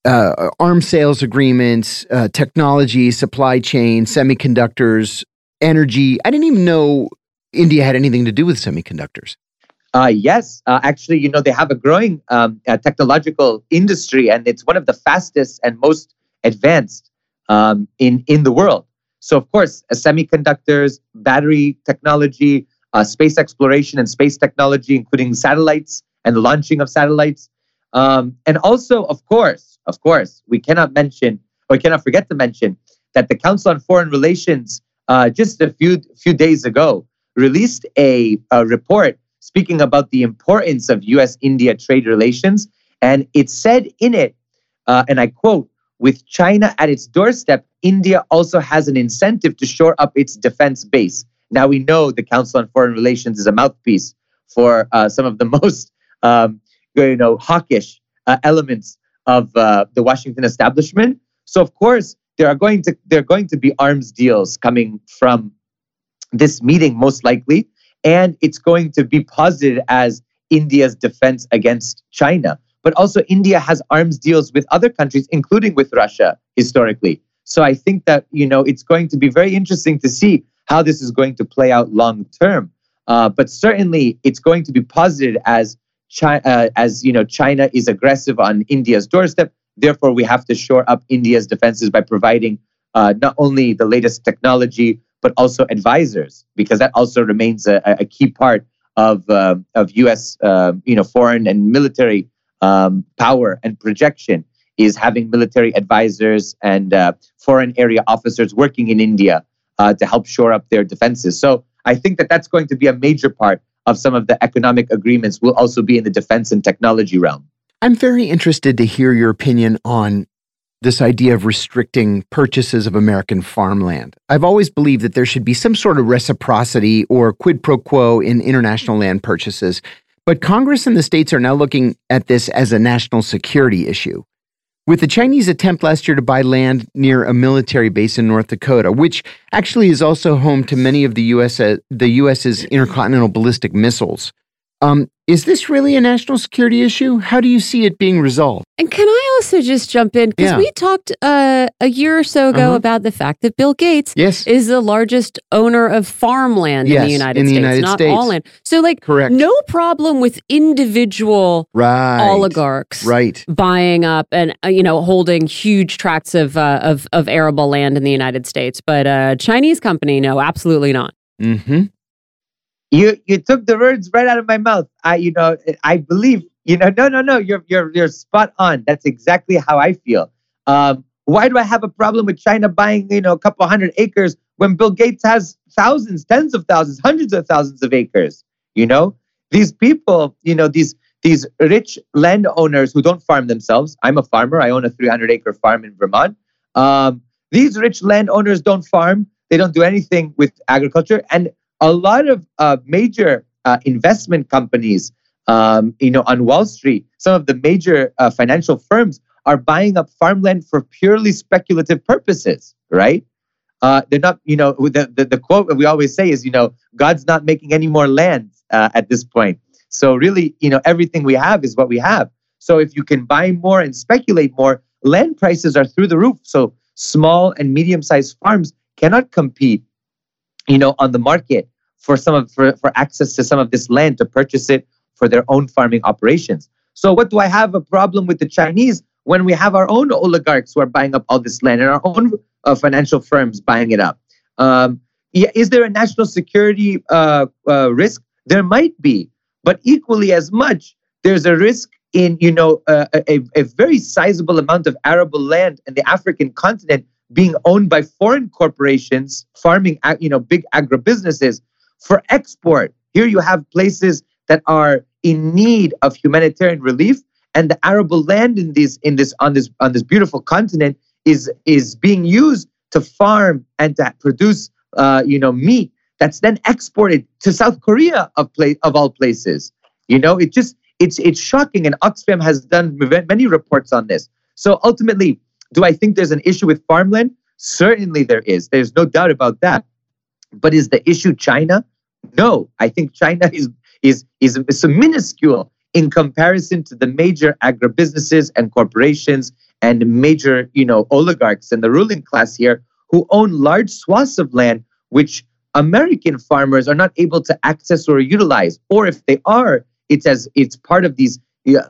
uh, arms sales agreements, uh, technology, supply chain, semiconductors, energy. I didn't even know India had anything to do with semiconductors. Uh, yes, uh, actually, you know, they have a growing um, uh, technological industry, and it's one of the fastest and most advanced um, in in the world. So, of course, uh, semiconductors, battery technology, uh, space exploration and space technology, including satellites and the launching of satellites, um, and also, of course, of course, we cannot mention or cannot forget to mention that the Council on Foreign Relations uh, just a few few days ago released a, a report speaking about the importance of U.S.-India trade relations, and it said in it, uh, and I quote with China at its doorstep, India also has an incentive to shore up its defense base. Now we know the Council on Foreign Relations is a mouthpiece for uh, some of the most, um, you know, hawkish uh, elements of uh, the Washington establishment. So of course there are going to there are going to be arms deals coming from this meeting most likely, and it's going to be posited as India's defense against China but also India has arms deals with other countries, including with Russia historically. So I think that you know it's going to be very interesting to see how this is going to play out long term. Uh, but certainly, it's going to be posited as China, uh, as you know, China is aggressive on India's doorstep. Therefore, we have to shore up India's defenses by providing uh, not only the latest technology but also advisors, because that also remains a, a key part of uh, of U.S. Uh, you know foreign and military um, power and projection is having military advisors and uh, foreign area officers working in India uh, to help shore up their defenses. So I think that that's going to be a major part of some of the economic agreements will also be in the defense and technology realm. I'm very interested to hear your opinion on this idea of restricting purchases of American farmland. I've always believed that there should be some sort of reciprocity or quid pro quo in international land purchases. But Congress and the states are now looking at this as a national security issue. With the Chinese attempt last year to buy land near a military base in North Dakota, which actually is also home to many of the US the US's intercontinental ballistic missiles, um, is this really a national security issue? How do you see it being resolved? And can I also just jump in? Because yeah. we talked uh, a year or so ago uh-huh. about the fact that Bill Gates yes. is the largest owner of farmland yes, in the United in the States, United not States. all land. So, like, Correct. no problem with individual right. oligarchs right. buying up and uh, you know holding huge tracts of uh, of of arable land in the United States. But a uh, Chinese company, no, absolutely not. Mm-hmm. You you took the words right out of my mouth. I you know I believe you know no no no you're you're you're spot on. That's exactly how I feel. Um, why do I have a problem with China buying you know a couple hundred acres when Bill Gates has thousands, tens of thousands, hundreds of thousands of acres. You know, these people, you know, these these rich landowners who don't farm themselves. I'm a farmer. I own a 300 acre farm in Vermont. Um, these rich landowners don't farm. They don't do anything with agriculture, and a lot of uh, major uh, investment companies, um, you know, on Wall Street, some of the major uh, financial firms are buying up farmland for purely speculative purposes, right? Uh, they're not, you know, the, the, the quote that we always say is, you know, God's not making any more land uh, at this point. So really, you know, everything we have is what we have. So if you can buy more and speculate more, land prices are through the roof. So small and medium-sized farms cannot compete, you know, on the market for some of for, for access to some of this land to purchase it for their own farming operations. So what do I have a problem with the Chinese when we have our own oligarchs who are buying up all this land and our own uh, financial firms buying it up? Um, is there a national security uh, uh, risk? There might be, but equally as much, there's a risk in you know uh, a, a very sizable amount of arable land in the African continent being owned by foreign corporations farming you know big agribusinesses for export. Here you have places that are in need of humanitarian relief, and the arable land in this in this on this on this beautiful continent is is being used to farm and to produce uh, you know meat that's then exported to South Korea of place of all places. You know, it just it's it's shocking, and Oxfam has done many reports on this. So ultimately, do I think there's an issue with farmland? Certainly there is. There's no doubt about that. But is the issue China? No, I think China is is is, is minuscule in comparison to the major agribusinesses and corporations and major you know oligarchs and the ruling class here who own large swaths of land which American farmers are not able to access or utilize, or if they are, it's as it's part of these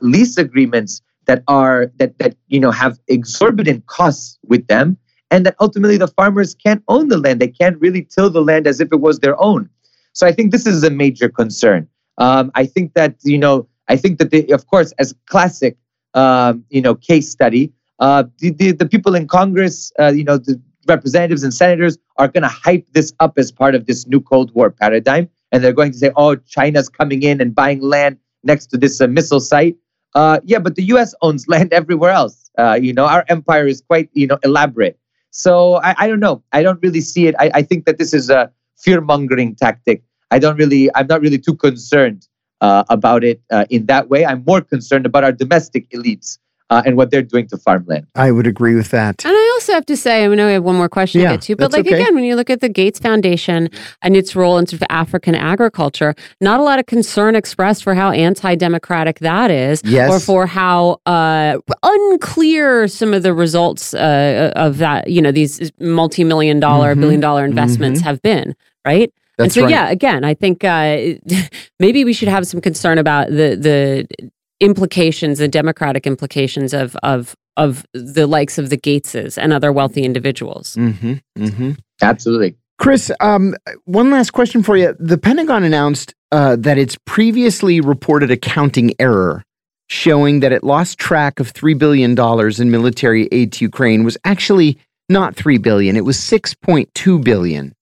lease agreements that are that that you know have exorbitant costs with them and that ultimately the farmers can't own the land. They can't really till the land as if it was their own. So I think this is a major concern. Um, I think that you know, I think that they, of course, as classic, um, you know, case study, uh, the, the, the people in Congress, uh, you know, the representatives and senators are going to hype this up as part of this new Cold War paradigm, and they're going to say, "Oh, China's coming in and buying land next to this uh, missile site." Uh, yeah, but the U.S. owns land everywhere else. Uh, you know, our empire is quite you know elaborate. So I, I don't know. I don't really see it. I, I think that this is a fear mongering tactic. I don't really. I'm not really too concerned uh, about it uh, in that way. I'm more concerned about our domestic elites uh, and what they're doing to farmland. I would agree with that. And I also have to say, I know we have one more question yeah, to get to, but like okay. again, when you look at the Gates Foundation and its role in sort of African agriculture, not a lot of concern expressed for how anti-democratic that is, yes. or for how uh, unclear some of the results uh, of that. You know, these multi-million dollar, mm-hmm. billion dollar investments mm-hmm. have been right. That's and so, right. yeah, again, I think uh, maybe we should have some concern about the the implications, the democratic implications of of of the likes of the Gateses and other wealthy individuals. Mm-hmm, mm-hmm. Absolutely. Chris, um, one last question for you. The Pentagon announced uh, that its previously reported accounting error showing that it lost track of $3 billion in military aid to Ukraine was actually not 3 billion, it was 6.2 billion.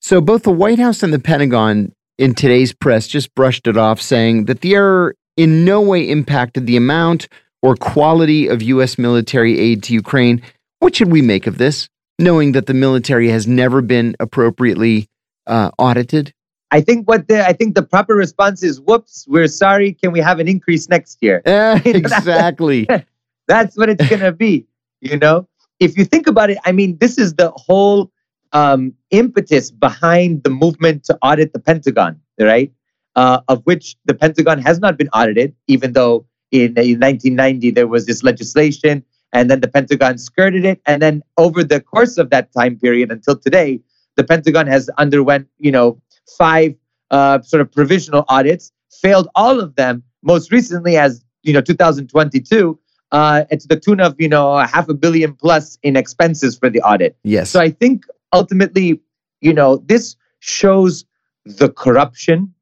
So both the White House and the Pentagon in today's press just brushed it off, saying that the error in no way impacted the amount or quality of U.S. military aid to Ukraine. What should we make of this, knowing that the military has never been appropriately uh, audited? I think what the I think the proper response is, "Whoops, we're sorry. Can we have an increase next year?" Uh, exactly. That's what it's gonna be. You know, if you think about it, I mean, this is the whole um, impetus behind the movement to audit the Pentagon, right? Uh, of which the Pentagon has not been audited, even though in, in 1990 there was this legislation and then the Pentagon skirted it. And then over the course of that time period until today, the Pentagon has underwent, you know, five uh, sort of provisional audits, failed all of them. Most recently, as you know, 2022, uh, to the tune of you know a half a billion plus in expenses for the audit. Yes. So I think ultimately, you know, this shows the corruption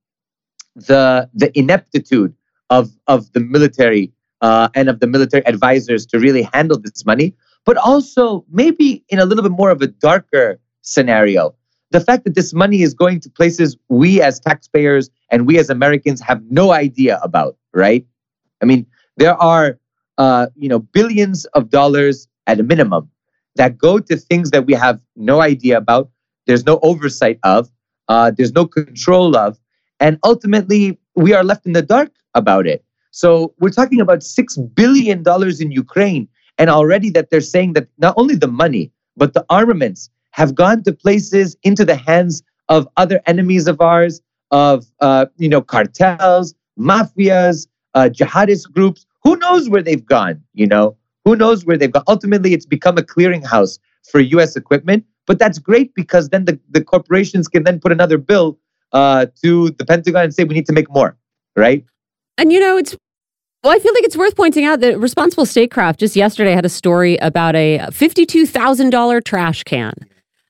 the the ineptitude of of the military uh, and of the military advisors to really handle this money, but also maybe in a little bit more of a darker scenario, the fact that this money is going to places we as taxpayers and we as Americans have no idea about, right? I mean, there are uh, you know billions of dollars at a minimum that go to things that we have no idea about. There's no oversight of. Uh, there's no control of, and ultimately we are left in the dark about it. So we're talking about six billion dollars in Ukraine, and already that they're saying that not only the money but the armaments have gone to places into the hands of other enemies of ours, of uh, you know cartels, mafias, uh, jihadist groups. Who knows where they've gone? You know, who knows where they've gone? Ultimately, it's become a clearinghouse for U.S. equipment. But that's great because then the, the corporations can then put another bill uh, to the Pentagon and say we need to make more, right? And you know, it's well, I feel like it's worth pointing out that Responsible Statecraft just yesterday had a story about a fifty-two thousand dollar trash can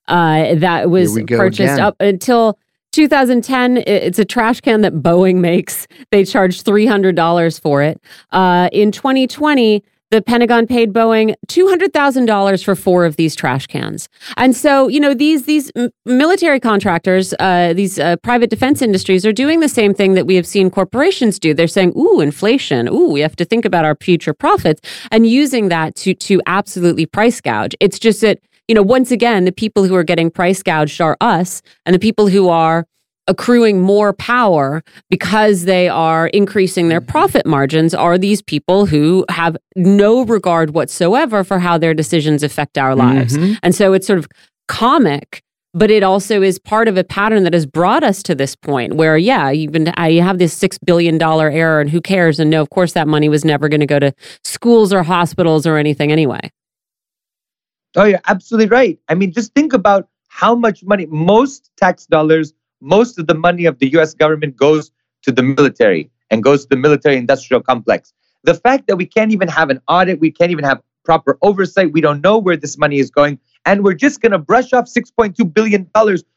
uh, that was purchased again. up until 2010. It's a trash can that Boeing makes. They charged three hundred dollars for it. Uh, in 2020 the Pentagon paid Boeing $200,000 for four of these trash cans. And so, you know, these these military contractors, uh, these uh, private defense industries are doing the same thing that we have seen corporations do. They're saying, "Ooh, inflation. Ooh, we have to think about our future profits," and using that to to absolutely price gouge. It's just that, you know, once again, the people who are getting price gouged are us, and the people who are accruing more power because they are increasing their profit margins are these people who have no regard whatsoever for how their decisions affect our lives. Mm-hmm. And so it's sort of comic but it also is part of a pattern that has brought us to this point where yeah you've been you have this six billion dollar error and who cares and no of course that money was never going to go to schools or hospitals or anything anyway oh you're absolutely right i mean just think about how much money most tax dollars most of the money of the US government goes to the military and goes to the military industrial complex. The fact that we can't even have an audit, we can't even have proper oversight, we don't know where this money is going, and we're just going to brush off $6.2 billion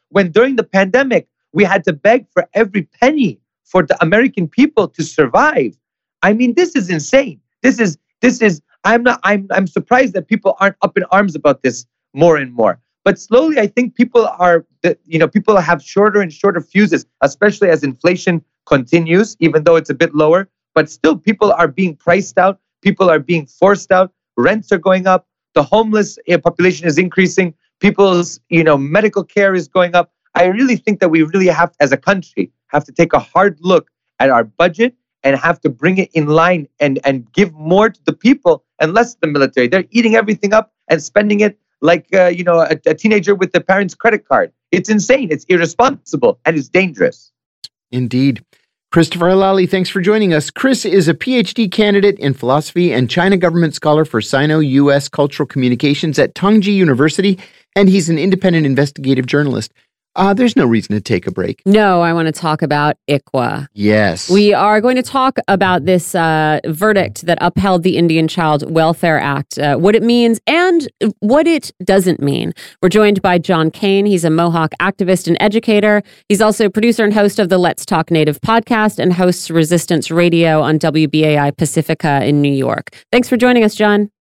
when during the pandemic we had to beg for every penny for the American people to survive. I mean, this is insane. This is, this is, I'm not, I'm, I'm surprised that people aren't up in arms about this more and more. But slowly, I think people are, you know, people have shorter and shorter fuses, especially as inflation continues, even though it's a bit lower. But still, people are being priced out. People are being forced out. Rents are going up. The homeless eh, population is increasing. People's, you know, medical care is going up. I really think that we really have, as a country, have to take a hard look at our budget and have to bring it in line and and give more to the people and less to the military. They're eating everything up and spending it like uh, you know a, a teenager with the parents' credit card. It's insane. It's irresponsible and it's dangerous. Indeed. Christopher Helali, thanks for joining us. Chris is a PhD candidate in philosophy and China government scholar for Sino US Cultural Communications at Tongji University, and he's an independent investigative journalist. Uh, there's no reason to take a break. No, I want to talk about ICWA. Yes. We are going to talk about this uh, verdict that upheld the Indian Child Welfare Act, uh, what it means and what it doesn't mean. We're joined by John Kane. He's a Mohawk activist and educator. He's also producer and host of the Let's Talk Native podcast and hosts Resistance Radio on WBAI Pacifica in New York. Thanks for joining us, John.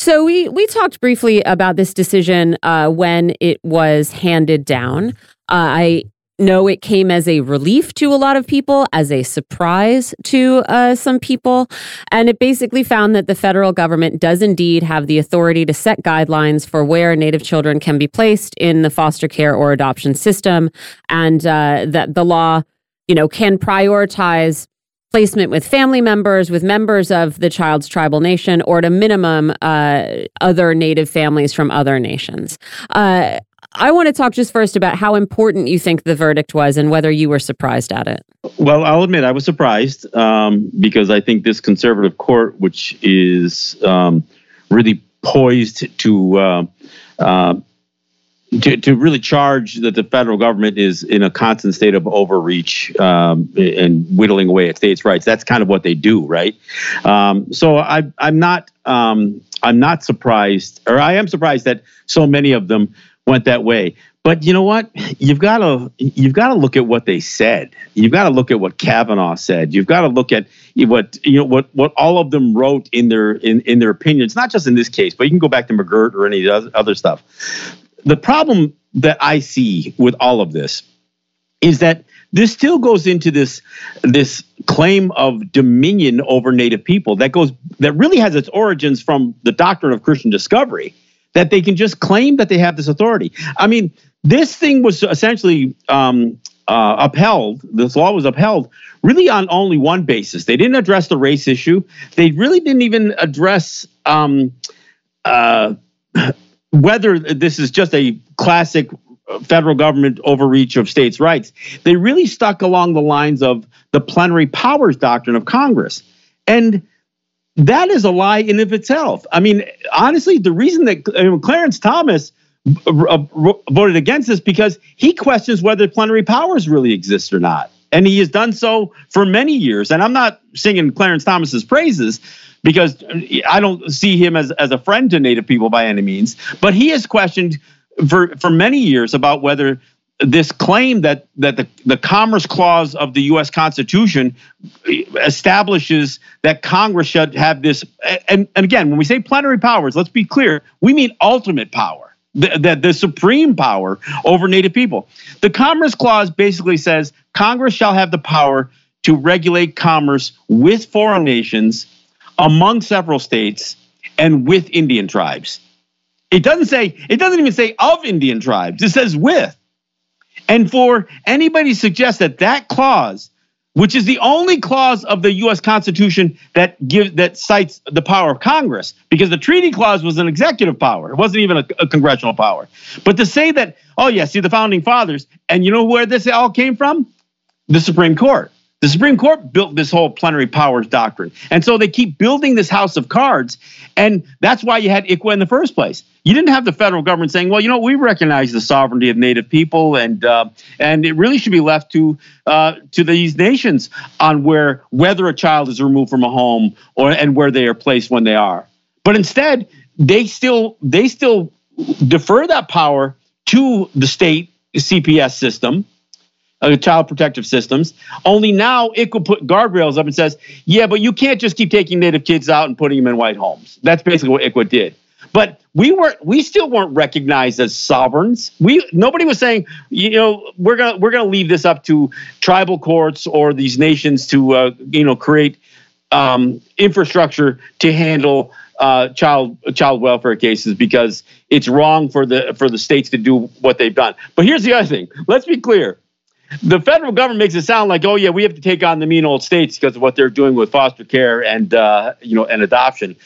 So we we talked briefly about this decision uh, when it was handed down. I know it came as a relief to a lot of people, as a surprise to uh, some people. And it basically found that the federal government does indeed have the authority to set guidelines for where Native children can be placed in the foster care or adoption system, and uh, that the law, you know, can prioritize placement with family members, with members of the child's tribal nation, or at a minimum, uh, other Native families from other nations. Uh, I want to talk just first about how important you think the verdict was and whether you were surprised at it. Well, I'll admit I was surprised um, because I think this conservative court, which is um, really poised to uh, uh, to, to really charge that the federal government is in a constant state of overreach um, and whittling away at states' rights. That's kind of what they do, right? Um, so I, I'm not um, I'm not surprised, or I am surprised that so many of them went that way. But you know what? You've got to you've got to look at what they said. You've got to look at what Kavanaugh said. You've got to look at what you know what what all of them wrote in their in in their opinions. Not just in this case, but you can go back to McGirt or any other stuff the problem that I see with all of this is that this still goes into this this claim of dominion over native people that goes that really has its origins from the doctrine of Christian discovery that they can just claim that they have this authority. I mean, this thing was essentially um, uh, upheld. This law was upheld really on only one basis. They didn't address the race issue. They really didn't even address um, uh, whether this is just a classic federal government overreach of states' rights. They really stuck along the lines of the plenary powers doctrine of Congress. And that is a lie in of itself. I mean, honestly, the reason that I mean, Clarence Thomas uh, voted against this because he questions whether plenary powers really exist or not. And he has done so for many years. And I'm not singing Clarence Thomas's praises because I don't see him as, as a friend to Native people by any means. But he has questioned for, for many years about whether this claim that that the, the commerce clause of the US Constitution establishes that Congress should have this and, and again when we say plenary powers let's be clear we mean ultimate power the, the, the supreme power over native people. The commerce clause basically says Congress shall have the power to regulate commerce with foreign nations among several states and with Indian tribes. It doesn't say it doesn't even say of Indian tribes. It says with and for anybody to suggest that that clause, which is the only clause of the U.S. Constitution that gives that cites the power of Congress, because the treaty clause was an executive power, it wasn't even a, a congressional power. But to say that, oh yeah, see the founding fathers, and you know where this all came from? The Supreme Court. The Supreme Court built this whole plenary powers doctrine. And so they keep building this house of cards. And that's why you had ICWA in the first place. You didn't have the federal government saying, well, you know, we recognize the sovereignty of Native people, and uh, and it really should be left to uh, to these nations on where whether a child is removed from a home or and where they are placed when they are. But instead, they still they still defer that power to the state CPS system uh, child protective systems. Only now it could put guardrails up and says, yeah, but you can't just keep taking Native kids out and putting them in white homes. That's basically what ICWA did. But we were we still weren't recognized as sovereigns. We nobody was saying, you know, we're gonna we're gonna leave this up to tribal courts or these nations to uh, you know create um, infrastructure to handle uh, child child welfare cases because it's wrong for the for the states to do what they've done. But here's the other thing. Let's be clear the federal government makes it sound like, oh yeah, we have to take on the mean old states because of what they're doing with foster care and uh, you know and adoption.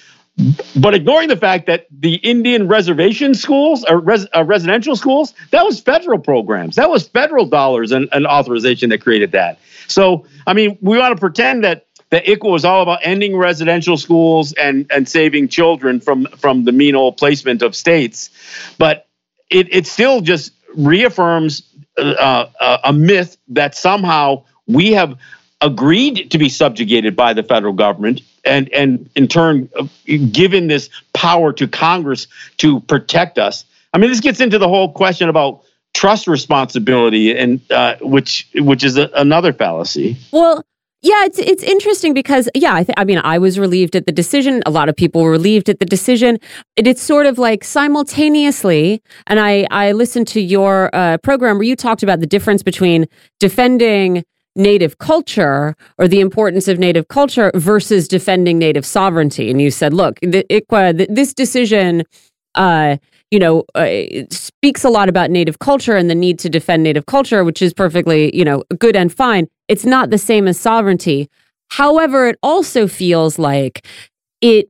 But ignoring the fact that the Indian reservation schools or res, uh, residential schools, that was federal programs. That was federal dollars and, and authorization that created that. So, I mean, we want to pretend that that ICWA was all about ending residential schools and, and saving children from, from the mean old placement of states. But it, it still just reaffirms uh, uh, a myth that somehow we have agreed to be subjugated by the federal government and and in turn given this power to Congress to protect us. I mean, this gets into the whole question about trust responsibility and uh, which which is a, another fallacy. Well, yeah, it's it's interesting because yeah, I, th- I mean, I was relieved at the decision. A lot of people were relieved at the decision. It, it's sort of like simultaneously, and I I listened to your uh, program where you talked about the difference between defending native culture or the importance of native culture versus defending native sovereignty, and you said, look, the, ICWA, this decision. Uh, you know, uh, speaks a lot about Native culture and the need to defend Native culture, which is perfectly, you know, good and fine. It's not the same as sovereignty. However, it also feels like it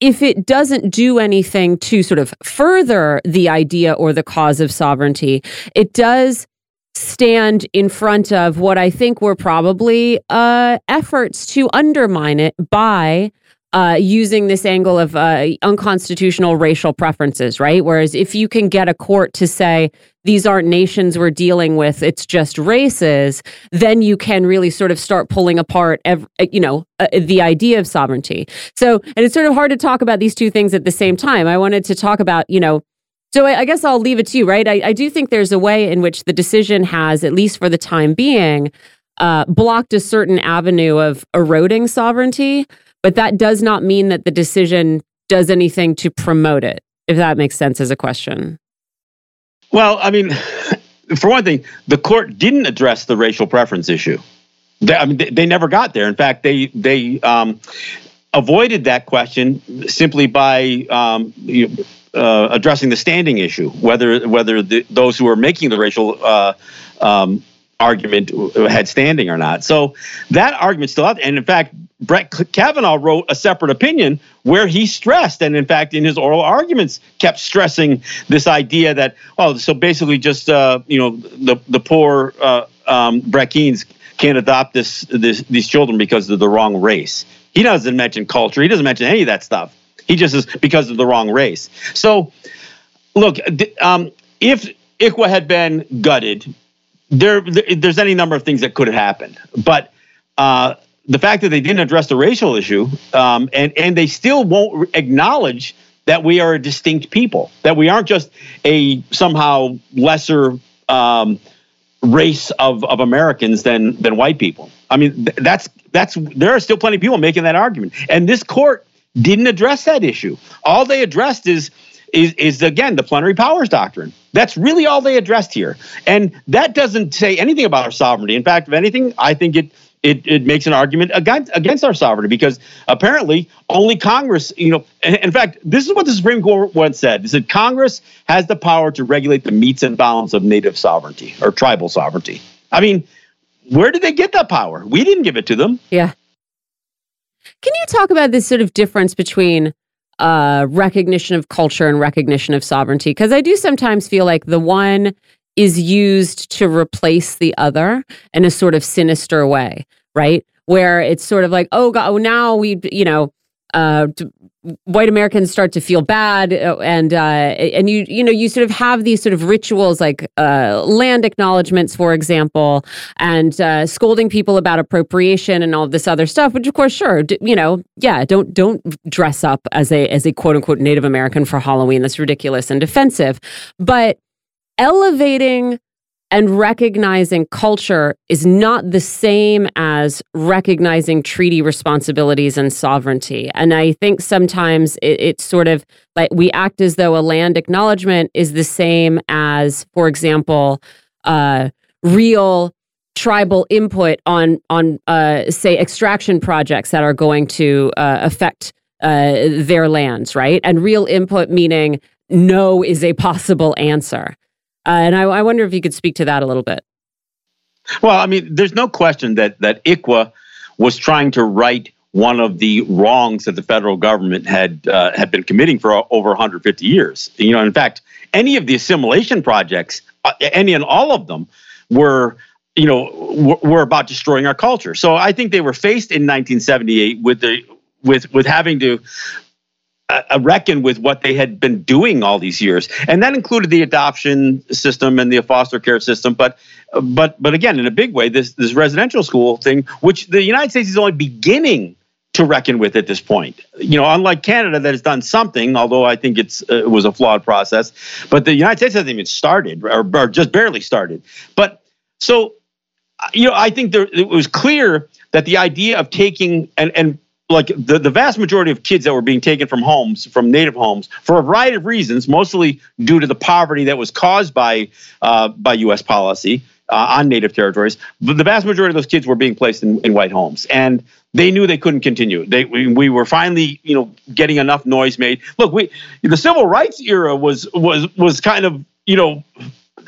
if it doesn't do anything to sort of further the idea or the cause of sovereignty, it does stand in front of what I think were probably uh, efforts to undermine it by uh, using this angle of uh, unconstitutional racial preferences, right? Whereas if you can get a court to say these aren't nations we're dealing with, it's just races, then you can really sort of start pulling apart, every, uh, you know, uh, the idea of sovereignty. So, and it's sort of hard to talk about these two things at the same time. I wanted to talk about, you know, so I, I guess I'll leave it to you, right? I, I do think there's a way in which the decision has, at least for the time being, uh, blocked a certain avenue of eroding sovereignty. But that does not mean that the decision does anything to promote it, if that makes sense as a question. Well, I mean, for one thing, the court didn't address the racial preference issue. They, I mean, they, they never got there. In fact, they they um, avoided that question simply by um, you uh, addressing the standing issue, whether whether the, those who are making the racial uh, um, argument had standing or not. So that argument's still out. And in fact, Brett Kavanaugh wrote a separate opinion where he stressed, and in fact, in his oral arguments, kept stressing this idea that oh, so basically, just uh, you know, the the poor uh, um, can't adopt this, this these children because of the wrong race. He doesn't mention culture. He doesn't mention any of that stuff. He just is because of the wrong race. So, look, um, if ICWA had been gutted, there, there's any number of things that could have happened. But uh, the fact that they didn't address the racial issue, um, and and they still won't acknowledge that we are a distinct people, that we aren't just a somehow lesser um, race of, of Americans than than white people. I mean, that's that's there are still plenty of people making that argument, and this court didn't address that issue. All they addressed is is, is again the plenary powers doctrine. That's really all they addressed here, and that doesn't say anything about our sovereignty. In fact, if anything, I think it it, it makes an argument against against our sovereignty because apparently only Congress, you know, in fact, this is what the Supreme Court once said. It said Congress has the power to regulate the metes and bounds of native sovereignty or tribal sovereignty. I mean, where did they get that power? We didn't give it to them. Yeah. Can you talk about this sort of difference between uh, recognition of culture and recognition of sovereignty? Because I do sometimes feel like the one is used to replace the other in a sort of sinister way, right? Where it's sort of like, oh God, oh, now we, you know, uh, white Americans start to feel bad, uh, and uh, and you you know you sort of have these sort of rituals like uh, land acknowledgments, for example, and uh, scolding people about appropriation and all this other stuff. Which of course, sure, you know, yeah, don't don't dress up as a as a quote unquote Native American for Halloween. That's ridiculous and defensive, but elevating and recognizing culture is not the same as recognizing treaty responsibilities and sovereignty. And I think sometimes it, it's sort of like we act as though a land acknowledgement is the same as, for example, uh, real tribal input on on uh, say extraction projects that are going to uh, affect uh, their lands, right? And real input meaning no is a possible answer. Uh, and I, I wonder if you could speak to that a little bit. Well, I mean, there's no question that that ICWA was trying to right one of the wrongs that the federal government had uh, had been committing for over 150 years. You know, in fact, any of the assimilation projects, uh, any and all of them, were you know were about destroying our culture. So I think they were faced in 1978 with the with with having to uh, reckon with what they had been doing all these years, and that included the adoption system and the foster care system. But, but, but again, in a big way, this this residential school thing, which the United States is only beginning to reckon with at this point. You know, unlike Canada that has done something, although I think it's uh, it was a flawed process, but the United States hasn't even started or, or just barely started. But so, you know, I think there, it was clear that the idea of taking and and like the, the vast majority of kids that were being taken from homes, from native homes, for a variety of reasons, mostly due to the poverty that was caused by uh, by U.S. policy uh, on native territories. But the vast majority of those kids were being placed in, in white homes, and they knew they couldn't continue. They we, we were finally, you know, getting enough noise made. Look, we the civil rights era was was was kind of you know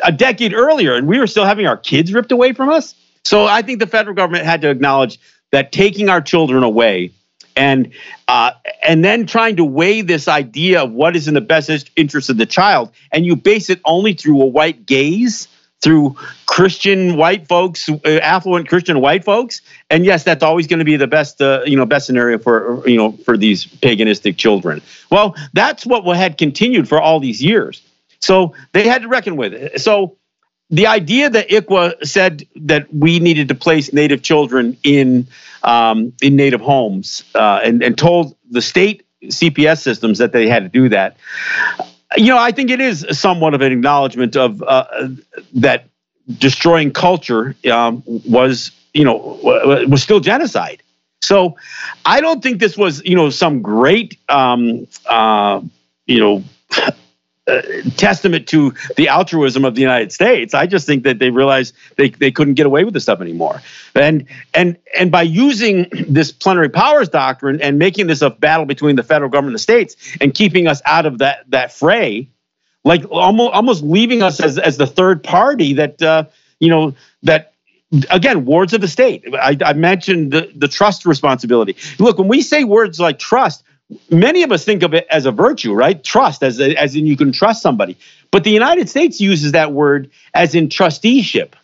a decade earlier, and we were still having our kids ripped away from us. So I think the federal government had to acknowledge that taking our children away and uh, and then trying to weigh this idea of what is in the best interest of the child, and you base it only through a white gaze, through Christian white folks, uh, affluent Christian white folks, and yes, that's always going to be the best, uh, you know, best scenario for you know for these paganistic children. Well, that's what had continued for all these years, so they had to reckon with it. So the idea that ICWA said that we needed to place Native children in um, in Native homes uh, and, and told the state CPS systems that they had to do that. You know, I think it is somewhat of an acknowledgement of uh, that destroying culture um, was, you know, was still genocide. So I don't think this was, you know, some great, um, uh, you know, uh, testament to the altruism of the United States. I just think that they realized they, they couldn't get away with this stuff anymore. And and and by using this plenary powers doctrine and making this a battle between the federal government and the states and keeping us out of that that fray, like almost almost leaving us as as the third party that uh, you know that again wards of the state I, I, mentioned the, the trust responsibility look when we say words like trust many of us think of it as a virtue, right? Trust, as, as in you can trust somebody. But the United States uses that word as in trusteeship.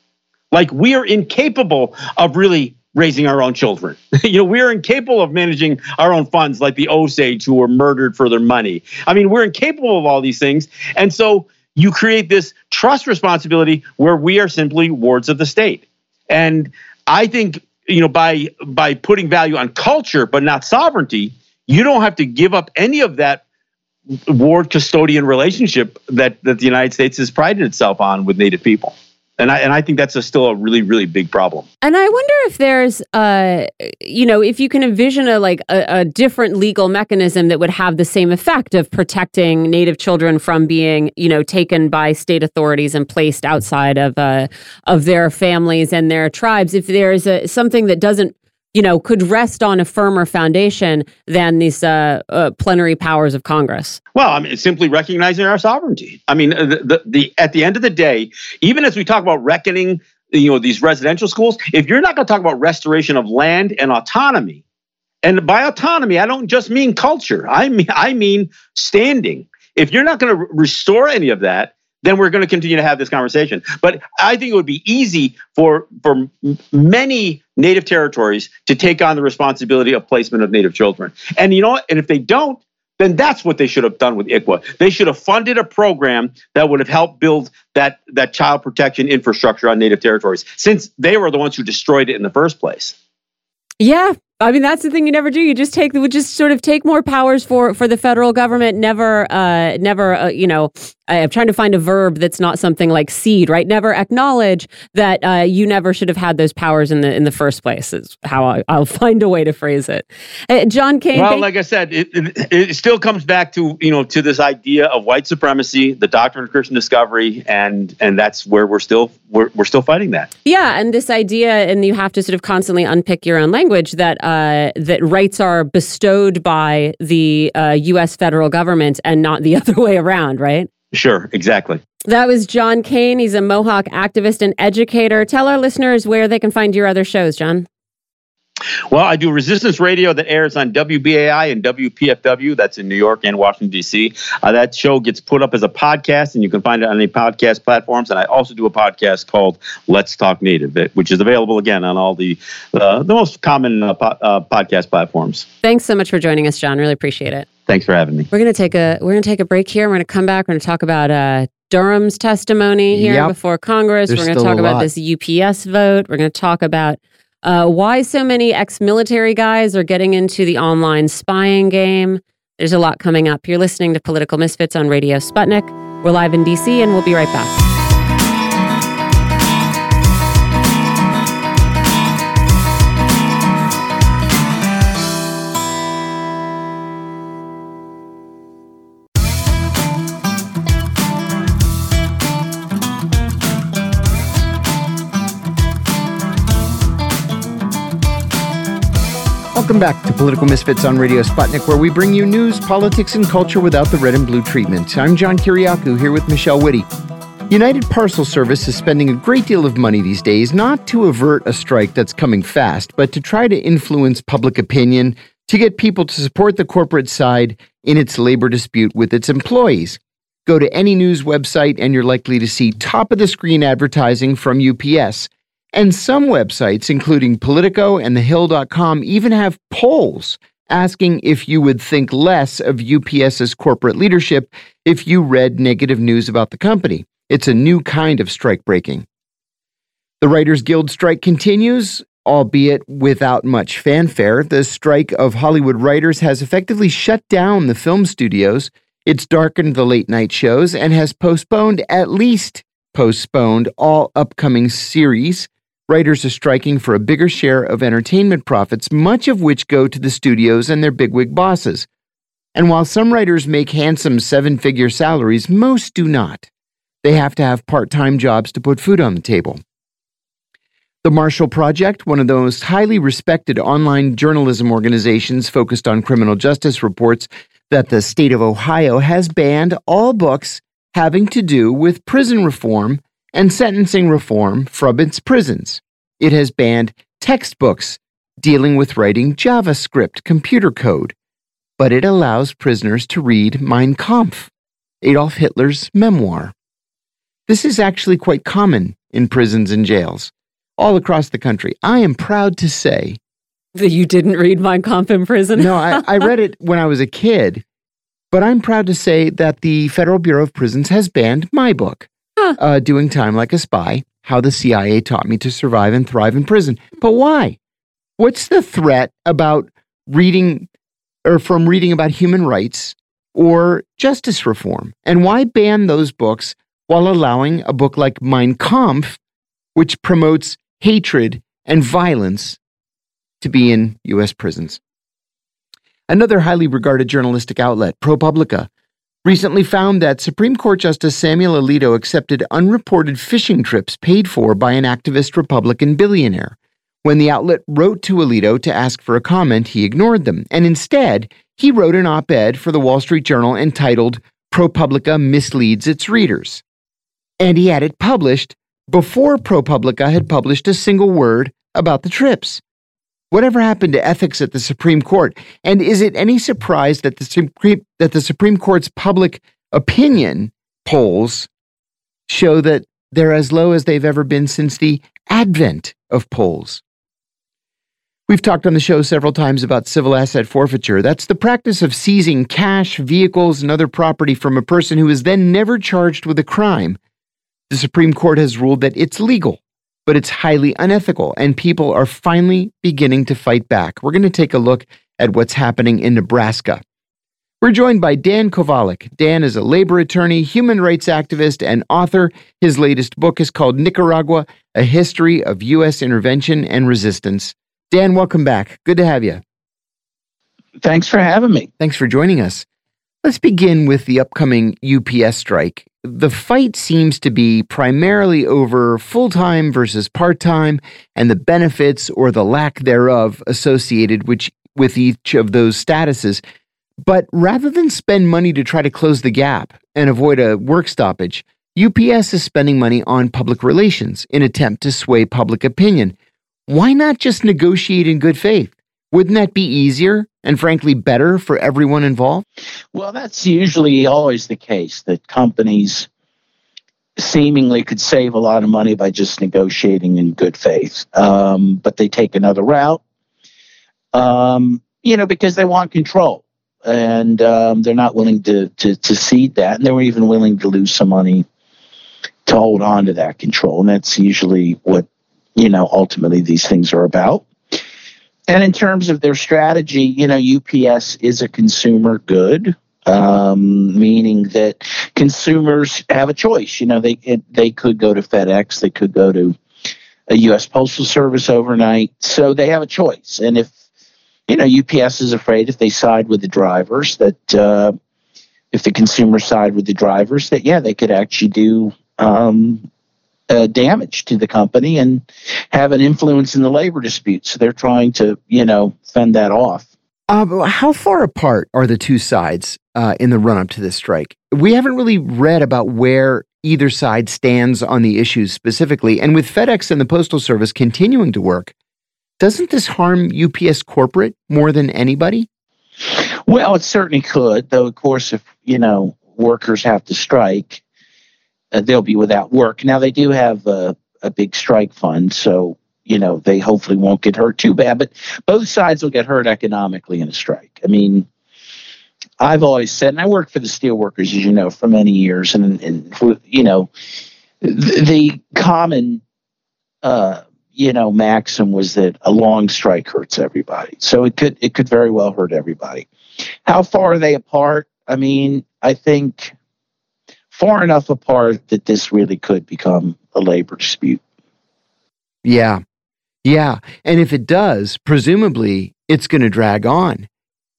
Like we are incapable of really raising our own children. you know, we're incapable of managing our own funds like the Osage who were murdered for their money. I mean, we're incapable of all these things. And so you create this trust responsibility where we are simply wards of the state. And I think, you know, by by putting value on culture but not sovereignty, you don't have to give up any of that ward custodian relationship that, that the United States has prided itself on with Native people. And I, and I think that's a, still a really, really big problem. And I wonder if there's, uh, you know, if you can envision a like a, a, different legal mechanism that would have the same effect of protecting Native children from being, you know, taken by state authorities and placed outside of uh, of their families and their tribes. If there's a, something that doesn't you know, could rest on a firmer foundation than these uh, uh, plenary powers of Congress? Well, I mean, simply recognizing our sovereignty. I mean, the, the, the at the end of the day, even as we talk about reckoning, you know, these residential schools, if you're not going to talk about restoration of land and autonomy, and by autonomy, I don't just mean culture. I mean, I mean standing. If you're not going to restore any of that, then we're going to continue to have this conversation. But I think it would be easy for for many native territories to take on the responsibility of placement of native children. And you know what? And if they don't, then that's what they should have done with ICWA. They should have funded a program that would have helped build that that child protection infrastructure on native territories since they were the ones who destroyed it in the first place. Yeah, I mean, that's the thing you never do. You just take, would just sort of take more powers for for the federal government. Never, uh, never, uh, you know, I'm trying to find a verb that's not something like cede, right? Never acknowledge that uh, you never should have had those powers in the in the first place. Is how I, will find a way to phrase it. Uh, John Kane. Well, like I said, it, it, it, still comes back to you know to this idea of white supremacy, the doctrine of Christian discovery, and and that's where we're still we're, we're still fighting that. Yeah, and this idea, and you have to sort of constantly unpick your own language that uh, that rights are bestowed by the U.S. Uh, federal government and not the other way around, right? Sure, exactly. That was John Kane. He's a Mohawk activist and educator. Tell our listeners where they can find your other shows, John. Well, I do resistance radio that airs on WBAI and WPFW. That's in New York and Washington, D.C. Uh, that show gets put up as a podcast, and you can find it on any podcast platforms. And I also do a podcast called Let's Talk Native, which is available again on all the uh, the most common uh, po- uh, podcast platforms. Thanks so much for joining us, John. Really appreciate it. Thanks for having me. We're gonna take a we're gonna take a break here. We're gonna come back. We're gonna talk about uh, Durham's testimony here yep. before Congress. There's we're gonna talk about this UPS vote. We're gonna talk about uh, why so many ex-military guys are getting into the online spying game. There's a lot coming up. You're listening to Political Misfits on Radio Sputnik. We're live in DC, and we'll be right back. Welcome back to Political Misfits on Radio Sputnik, where we bring you news, politics, and culture without the red and blue treatment. I'm John Kiriakou here with Michelle Witte. United Parcel Service is spending a great deal of money these days not to avert a strike that's coming fast, but to try to influence public opinion to get people to support the corporate side in its labor dispute with its employees. Go to any news website and you're likely to see top of the screen advertising from UPS. And some websites, including Politico and TheHill.com, even have polls asking if you would think less of UPS's corporate leadership if you read negative news about the company. It's a new kind of strike breaking. The Writers Guild strike continues, albeit without much fanfare. The strike of Hollywood writers has effectively shut down the film studios. It's darkened the late night shows and has postponed, at least postponed, all upcoming series. Writers are striking for a bigger share of entertainment profits, much of which go to the studios and their bigwig bosses. And while some writers make handsome seven figure salaries, most do not. They have to have part time jobs to put food on the table. The Marshall Project, one of the most highly respected online journalism organizations focused on criminal justice, reports that the state of Ohio has banned all books having to do with prison reform and sentencing reform from its prisons. It has banned textbooks dealing with writing JavaScript computer code, but it allows prisoners to read Mein Kampf, Adolf Hitler's memoir. This is actually quite common in prisons and jails all across the country. I am proud to say that you didn't read Mein Kampf in prison. no, I, I read it when I was a kid, but I'm proud to say that the Federal Bureau of Prisons has banned my book. Uh, Doing Time Like a Spy How the CIA Taught Me to Survive and Thrive in Prison. But why? What's the threat about reading or from reading about human rights or justice reform? And why ban those books while allowing a book like Mein Kampf, which promotes hatred, and violence to be in U.S. prisons. Another highly regarded journalistic outlet, ProPublica, recently found that Supreme Court Justice Samuel Alito accepted unreported fishing trips paid for by an activist Republican billionaire. When the outlet wrote to Alito to ask for a comment, he ignored them, and instead, he wrote an op ed for the Wall Street Journal entitled ProPublica Misleads Its Readers. And he had it published before ProPublica had published a single word about the trips. Whatever happened to ethics at the Supreme Court? And is it any surprise that the Supreme, that the Supreme Court's public opinion polls show that they're as low as they've ever been since the advent of polls? We've talked on the show several times about civil asset forfeiture. That's the practice of seizing cash, vehicles, and other property from a person who is then never charged with a crime the Supreme Court has ruled that it's legal, but it's highly unethical, and people are finally beginning to fight back. We're going to take a look at what's happening in Nebraska. We're joined by Dan Kovalik. Dan is a labor attorney, human rights activist, and author. His latest book is called Nicaragua A History of U.S. Intervention and Resistance. Dan, welcome back. Good to have you. Thanks for having me. Thanks for joining us. Let's begin with the upcoming UPS strike. The fight seems to be primarily over full time versus part time and the benefits or the lack thereof associated which, with each of those statuses. But rather than spend money to try to close the gap and avoid a work stoppage, UPS is spending money on public relations in attempt to sway public opinion. Why not just negotiate in good faith? Wouldn't that be easier and frankly better for everyone involved? Well, that's usually always the case that companies seemingly could save a lot of money by just negotiating in good faith, um, but they take another route, um, you know, because they want control. And um, they're not willing to, to, to cede that. And they were even willing to lose some money to hold on to that control. And that's usually what, you know, ultimately these things are about. And in terms of their strategy, you know, UPS is a consumer good, um, meaning that consumers have a choice. You know, they they could go to FedEx, they could go to a U.S. Postal Service overnight, so they have a choice. And if you know, UPS is afraid if they side with the drivers that uh, if the consumers side with the drivers, that yeah, they could actually do um, uh, damage to the company and have an influence in the labor dispute. So they're trying to, you know, fend that off. Uh, how far apart are the two sides uh, in the run up to this strike? We haven't really read about where either side stands on the issues specifically. And with FedEx and the Postal Service continuing to work, doesn't this harm UPS corporate more than anybody? Well, it certainly could, though, of course, if, you know, workers have to strike, uh, they'll be without work. Now they do have a, a big strike fund, so you know they hopefully won't get hurt too bad. But both sides will get hurt economically in a strike. I mean, I've always said, and I worked for the steelworkers, as you know, for many years, and and you know, the, the common. Uh, you know, maxim was that a long strike hurts everybody. So it could it could very well hurt everybody. How far are they apart? I mean, I think far enough apart that this really could become a labor dispute. Yeah. Yeah. And if it does, presumably it's going to drag on.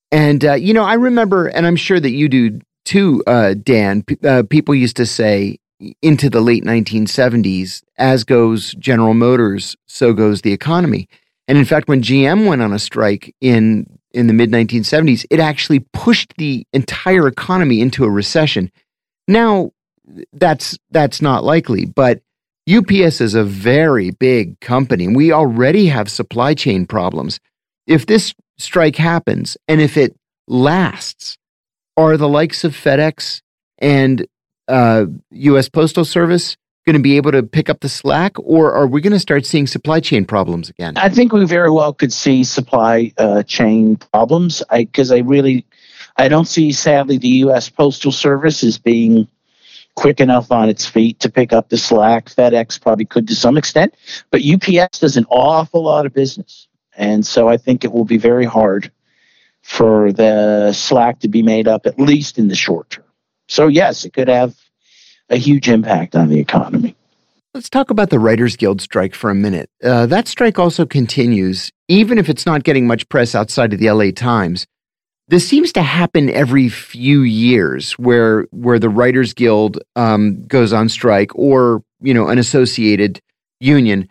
And, uh, you know, I remember, and I'm sure that you do too, uh, Dan, p- uh, people used to say into the late 1970s, as goes General Motors, so goes the economy. And in fact, when GM went on a strike in, in the mid 1970s, it actually pushed the entire economy into a recession. Now, that's, that's not likely, but UPS is a very big company. We already have supply chain problems. If this strike happens and if it lasts, are the likes of FedEx and uh, U.S. Postal Service going to be able to pick up the slack, or are we going to start seeing supply chain problems again? I think we very well could see supply uh, chain problems because I, I really, I don't see sadly the U.S. Postal Service as being quick enough on its feet to pick up the slack. FedEx probably could to some extent, but UPS does an awful lot of business. And so I think it will be very hard for the slack to be made up, at least in the short term. So, yes, it could have a huge impact on the economy. Let's talk about the Writers Guild strike for a minute. Uh, that strike also continues, even if it's not getting much press outside of the LA Times. This seems to happen every few years, where where the Writers Guild um, goes on strike, or you know, an associated union.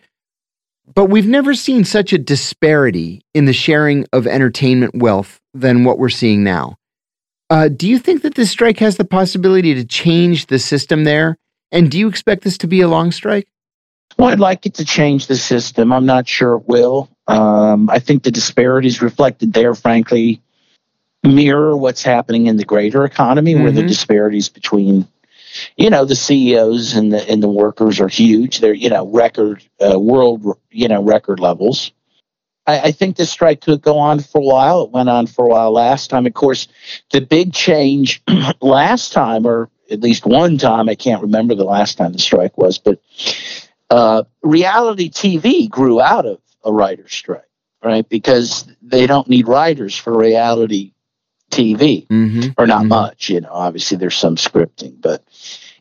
But we've never seen such a disparity in the sharing of entertainment wealth than what we're seeing now. Uh, do you think that this strike has the possibility to change the system there? And do you expect this to be a long strike? Well, I'd like it to change the system. I'm not sure it will. Um, I think the disparities reflected there, frankly, mirror what's happening in the greater economy, mm-hmm. where the mm-hmm. disparities between, you know, the CEOs and the and the workers are huge. They're you know record uh, world you know record levels. I, I think this strike could go on for a while. It went on for a while last time. Of course, the big change last time, or at least one time, I can't remember the last time the strike was, but uh, reality TV grew out of a writer's strike, right? Because they don't need writers for reality TV, mm-hmm. or not mm-hmm. much. You know, obviously there's some scripting, but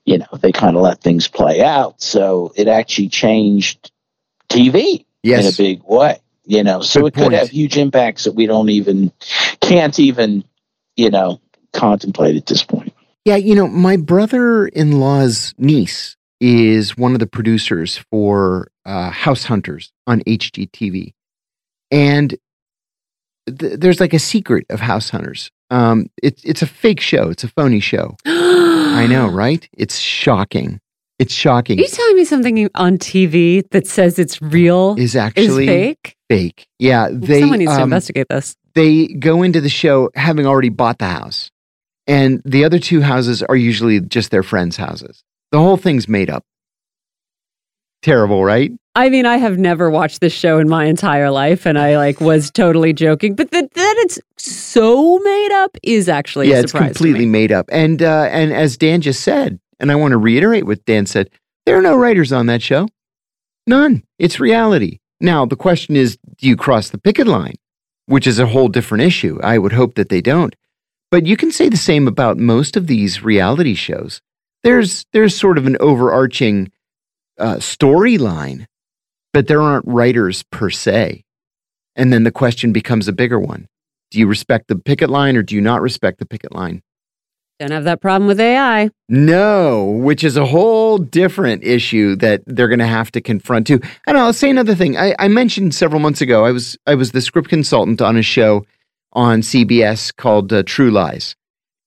you know they kind of let things play out. So it actually changed TV yes. in a big way. You know, so Good it could have huge impacts that we don't even can't even you know contemplate at this point. Yeah, you know, my brother-in-law's niece is one of the producers for uh, House Hunters on HGTV, and th- there's like a secret of House Hunters. Um, it's it's a fake show. It's a phony show. I know, right? It's shocking. It's shocking. Are you telling me something on TV that says it's real is actually is fake? Fake. Yeah, they. Someone needs um, to investigate this. They go into the show having already bought the house, and the other two houses are usually just their friends' houses. The whole thing's made up. Terrible, right? I mean, I have never watched this show in my entire life, and I like was totally joking. But that that it's so made up is actually yeah, it's completely made up. And uh, and as Dan just said, and I want to reiterate what Dan said, there are no writers on that show, none. It's reality. Now the question is, do you cross the picket line, which is a whole different issue. I would hope that they don't. But you can say the same about most of these reality shows. There's there's sort of an overarching uh, storyline but there aren't writers per se. And then the question becomes a bigger one. Do you respect the picket line or do you not respect the picket line? Don't have that problem with AI. No, which is a whole different issue that they're going to have to confront too. And I'll say another thing. I, I, mentioned several months ago. I was I was the script consultant on a show on CBS called uh, True Lies,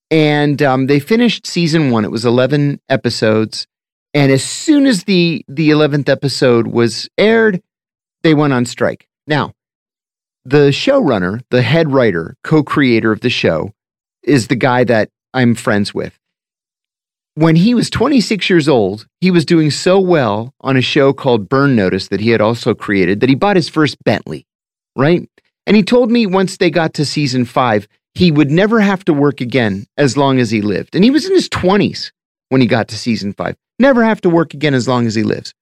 and um, they finished season one. It was eleven episodes, and as soon as the the 11th episode was aired, they went on strike. Now, the showrunner, the head writer, co-creator of the show, is the guy that I'm friends with. When he was 26 years old, he was doing so well on a show called Burn Notice that he had also created that he bought his first Bentley, right? And he told me once they got to season five, he would never have to work again as long as he lived. And he was in his 20s when he got to season five never have to work again as long as he lives.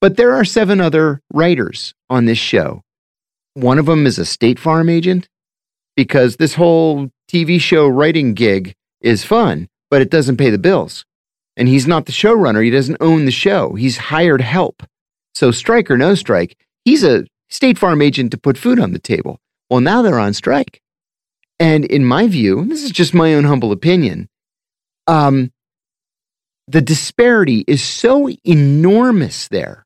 But there are seven other writers on this show. One of them is a State Farm agent because this whole TV show writing gig is fun, but it doesn't pay the bills. And he's not the showrunner. He doesn't own the show. He's hired help. So, strike or no strike, he's a State Farm agent to put food on the table. Well, now they're on strike. And in my view, this is just my own humble opinion, um, the disparity is so enormous there,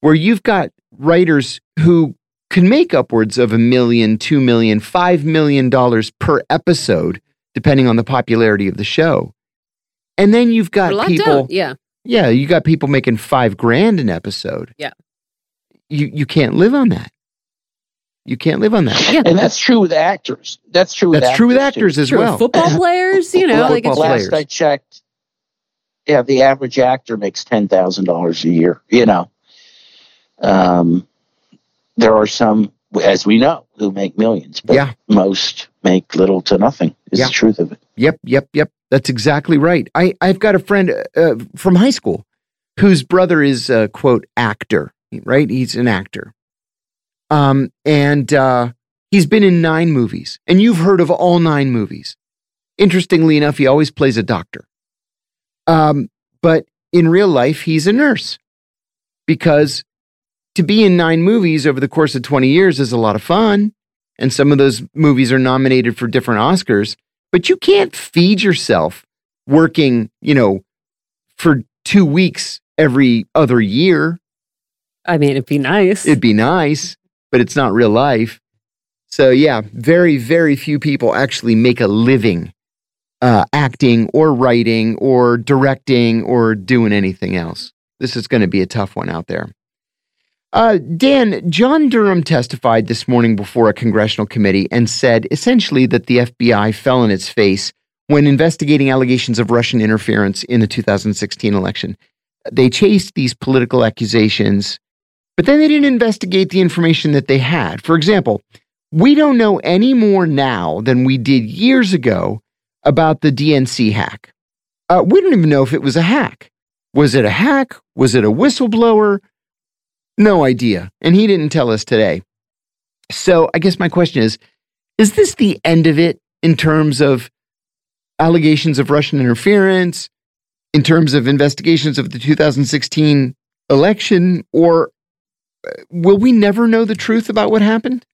where you've got writers who can make upwards of a million, two million, five million dollars per episode, depending on the popularity of the show. And then you've got people, yeah, yeah, you got people making five grand an episode. Yeah. You you can't live on that. You can't live on that. Yeah. And that's true with actors. That's true with That's actors true with too. actors as True. well. Football players, you know, Well, like it's football last players. I checked, yeah, the average actor makes ten thousand dollars a year. You know, um, there are some, as we know, who make millions, but Yeah. most make little to nothing. Is Yeah. the truth of it. Yep, yep, yep. That's exactly right. I I've got a friend uh, from high school whose brother is a quote actor, right? He's an actor. Um and uh he's been in 9 movies and you've heard of all 9 movies. Interestingly enough, he always plays a doctor. Um but in real life he's a nurse. Because to be in 9 movies over the course of 20 years is a lot of fun and some of those movies are nominated for different Oscars but you can't feed yourself working, you know, for two weeks every other year. I mean, it'd be nice. It'd be nice, but it's not real life. So, yeah, very, very few people actually make a living uh, acting or writing or directing or doing anything else. This is going to be a tough one out there. Uh, Dan, John Durham testified this morning before a congressional committee and said essentially that the FBI fell in its face when investigating allegations of Russian interference in the 2016 election. They chased these political accusations, but then they didn't investigate the information that they had. For example, we don't know any more now than we did years ago about the DNC hack. Uh, we don't even know if it was a hack. Was it a hack? Was it a whistleblower? No idea. And he didn't tell us today. So I guess my question is Is this the end of it in terms of allegations of Russian interference, in terms of investigations of the 2016 election, or uh, will we never know the truth about what happened?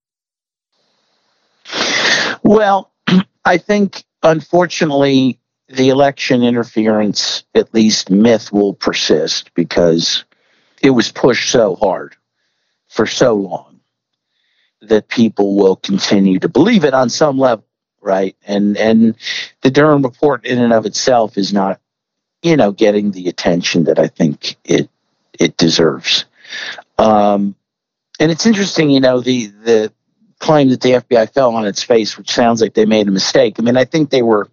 Well, I think unfortunately the election interference, at least myth, will persist because it was pushed so hard for so long that people will continue to believe it on some level, right? And and the Durham report in and of itself is not, you know, getting the attention that I think it it deserves. Um, and it's interesting, you know, the the claim that the FBI fell on its face, which sounds like they made a mistake. I mean, I think they were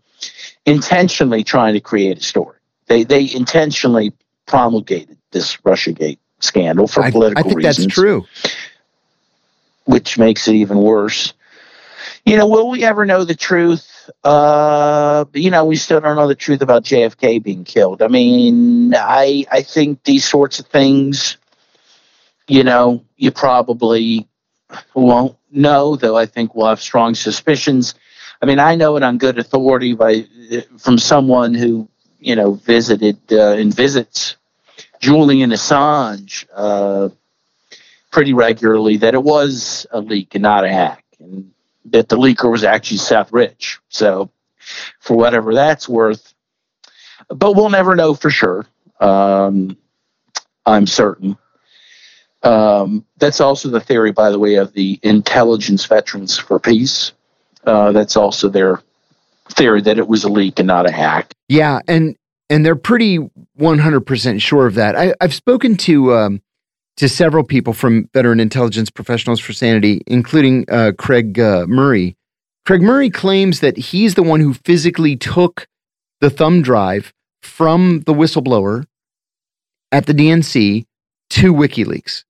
intentionally trying to create a story. They they intentionally promulgated this RussiaGate scandal for I, political I think reasons, that's true. which makes it even worse. You know, will we ever know the truth? Uh, you know, we still don't know the truth about JFK being killed. I mean, I I think these sorts of things, you know, you probably won't know, though I think we'll have strong suspicions. I mean, I know it on good authority by from someone who you know visited uh, and visits Julian Assange uh, pretty regularly that it was a leak and not a hack, and that the leaker was actually Seth Rich. So, for whatever that's worth, but we'll never know for sure. Um, I'm certain. Um, that's also the theory, by the way, of the Intelligence Veterans for Peace. Uh, that's also their theory that it was a leak and not a hack. Yeah, and and they're pretty 100% sure of that. I, I've spoken to um, to several people from veteran intelligence professionals for sanity, including uh, Craig uh, Murray. Craig Murray claims that he's the one who physically took the thumb drive from the whistleblower at the DNC to WikiLeaks.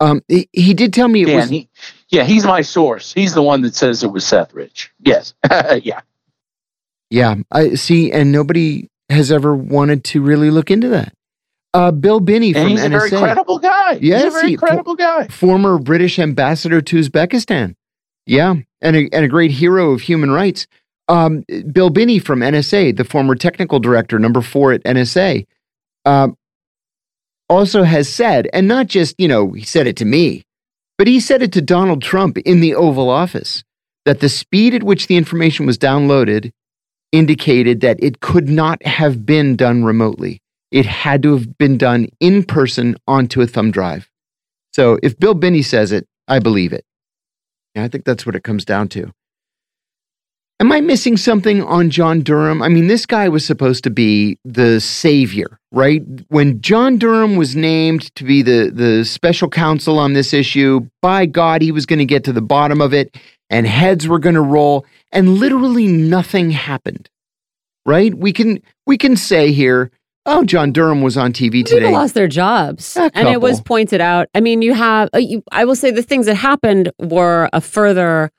Um, he, he did tell me it yeah, was he, yeah, he's my source. He's the one that says it was Seth Rich. Yes, yeah. Yeah, I see, and nobody has ever wanted to really look into that. Uh, Bill Binney from And he's a NSA, very credible guy. he's Yes, a very he- credible guy. former British ambassador to Uzbekistan. Yeah, and a, and a great hero of human rights. Um, Bill Binney from NSA, the former technical director, number four at NSA, um, also has said, and not just, you know, he said it to me, but he said it to Donald Trump in the Oval Office, that the speed at which the information was downloaded indicated that it could not have been done remotely. It had to have been done in person onto a thumb drive. So if Bill Binney says it, I believe it. Yeah, I think that's what it comes down to. Am I missing something on John Durham? I mean, this guy was supposed to be the savior, right? When John Durham was named to be the, the special counsel on this issue, by God, he was going to get to the bottom of it and heads were going to roll, and literally nothing happened, right? We can, we can say here, oh, John Durham was on TV today. People lost their jobs. And it was pointed out. I mean, you have, uh, you, I will say the things that happened were a further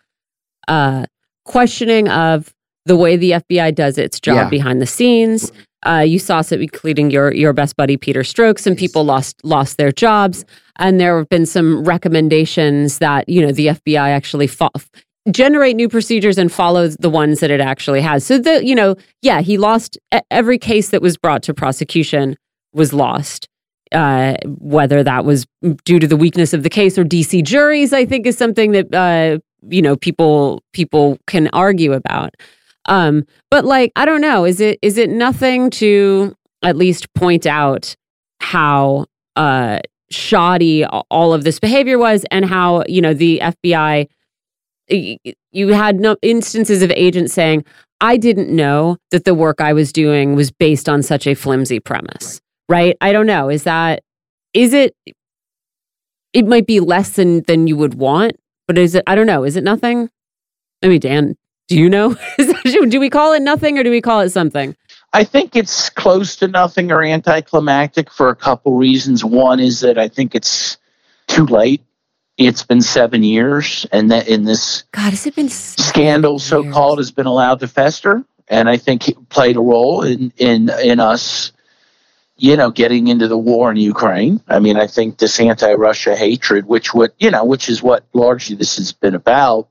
uh, questioning of the way the FBI does its job Yeah. behind the scenes. Uh, you saw some, including your your best buddy Peter Strzok, and people lost lost their jobs. And there have been some recommendations that you know the FBI actually fo- generate new procedures and follow the ones that it actually has. So the you know yeah he lost every case that was brought to prosecution was lost. Uh, whether that was due to the weakness of the case or DC juries, I think is something that uh, you know people people can argue about. Um, but like I don't know, is it is it nothing to at least point out how uh, shoddy all of this behavior was and how you know the FBI you had no instances of agents saying I didn't know that the work I was doing was based on such a flimsy premise right i don't know is that is it it might be less than than you would want but is it i don't know. Is it nothing? I mean dan do you know? Do we call it nothing or do we call it something? I think it's close to nothing or anticlimactic for a couple reasons. One is that I think it's too late. It's been seven years, and that in this god has it been scandal, so called, has been allowed to fester, and I think it played a role in in in us, you know, getting into the war in Ukraine. I mean, I think this anti-Russia hatred, which what you know, which is what largely this has been about,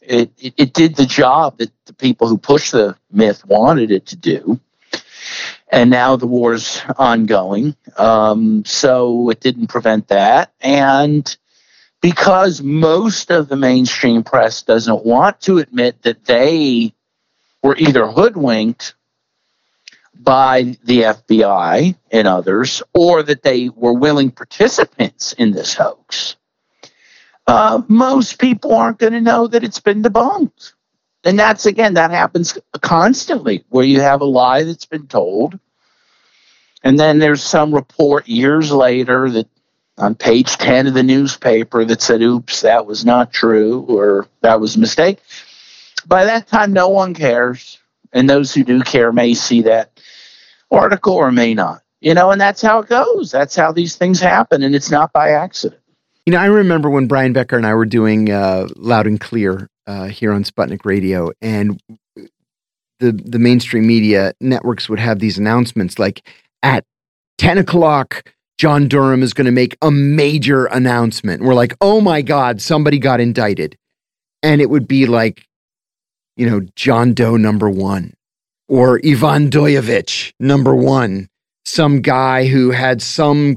it, it, it did the job that the people who pushed the myth wanted it to do. And now the war's ongoing. Um, so it didn't prevent that. And because most of the mainstream press doesn't want to admit that they were either hoodwinked by the FBI and others, or that they were willing participants in this hoax uh, most people aren't going to know that it's been debunked. And that's again, that happens constantly where you have a lie that's been told. And then there's some report years later that on page 10 of the newspaper that said, oops, that was not true or that was a mistake. By that time, no one cares. And those who do care may see that article or may not. You know, and that's how it goes. That's how these things happen. And it's not by accident. You know, I remember when Brian Becker and I were doing uh, Loud and Clear uh, here on Sputnik Radio, and the the mainstream media networks would have these announcements like at ten o'clock. John Durham is going to make a major announcement. We're like, oh my God, somebody got indicted. And it would be like, you know, John Doe number one or Ivan Doyevich number one, some guy who had some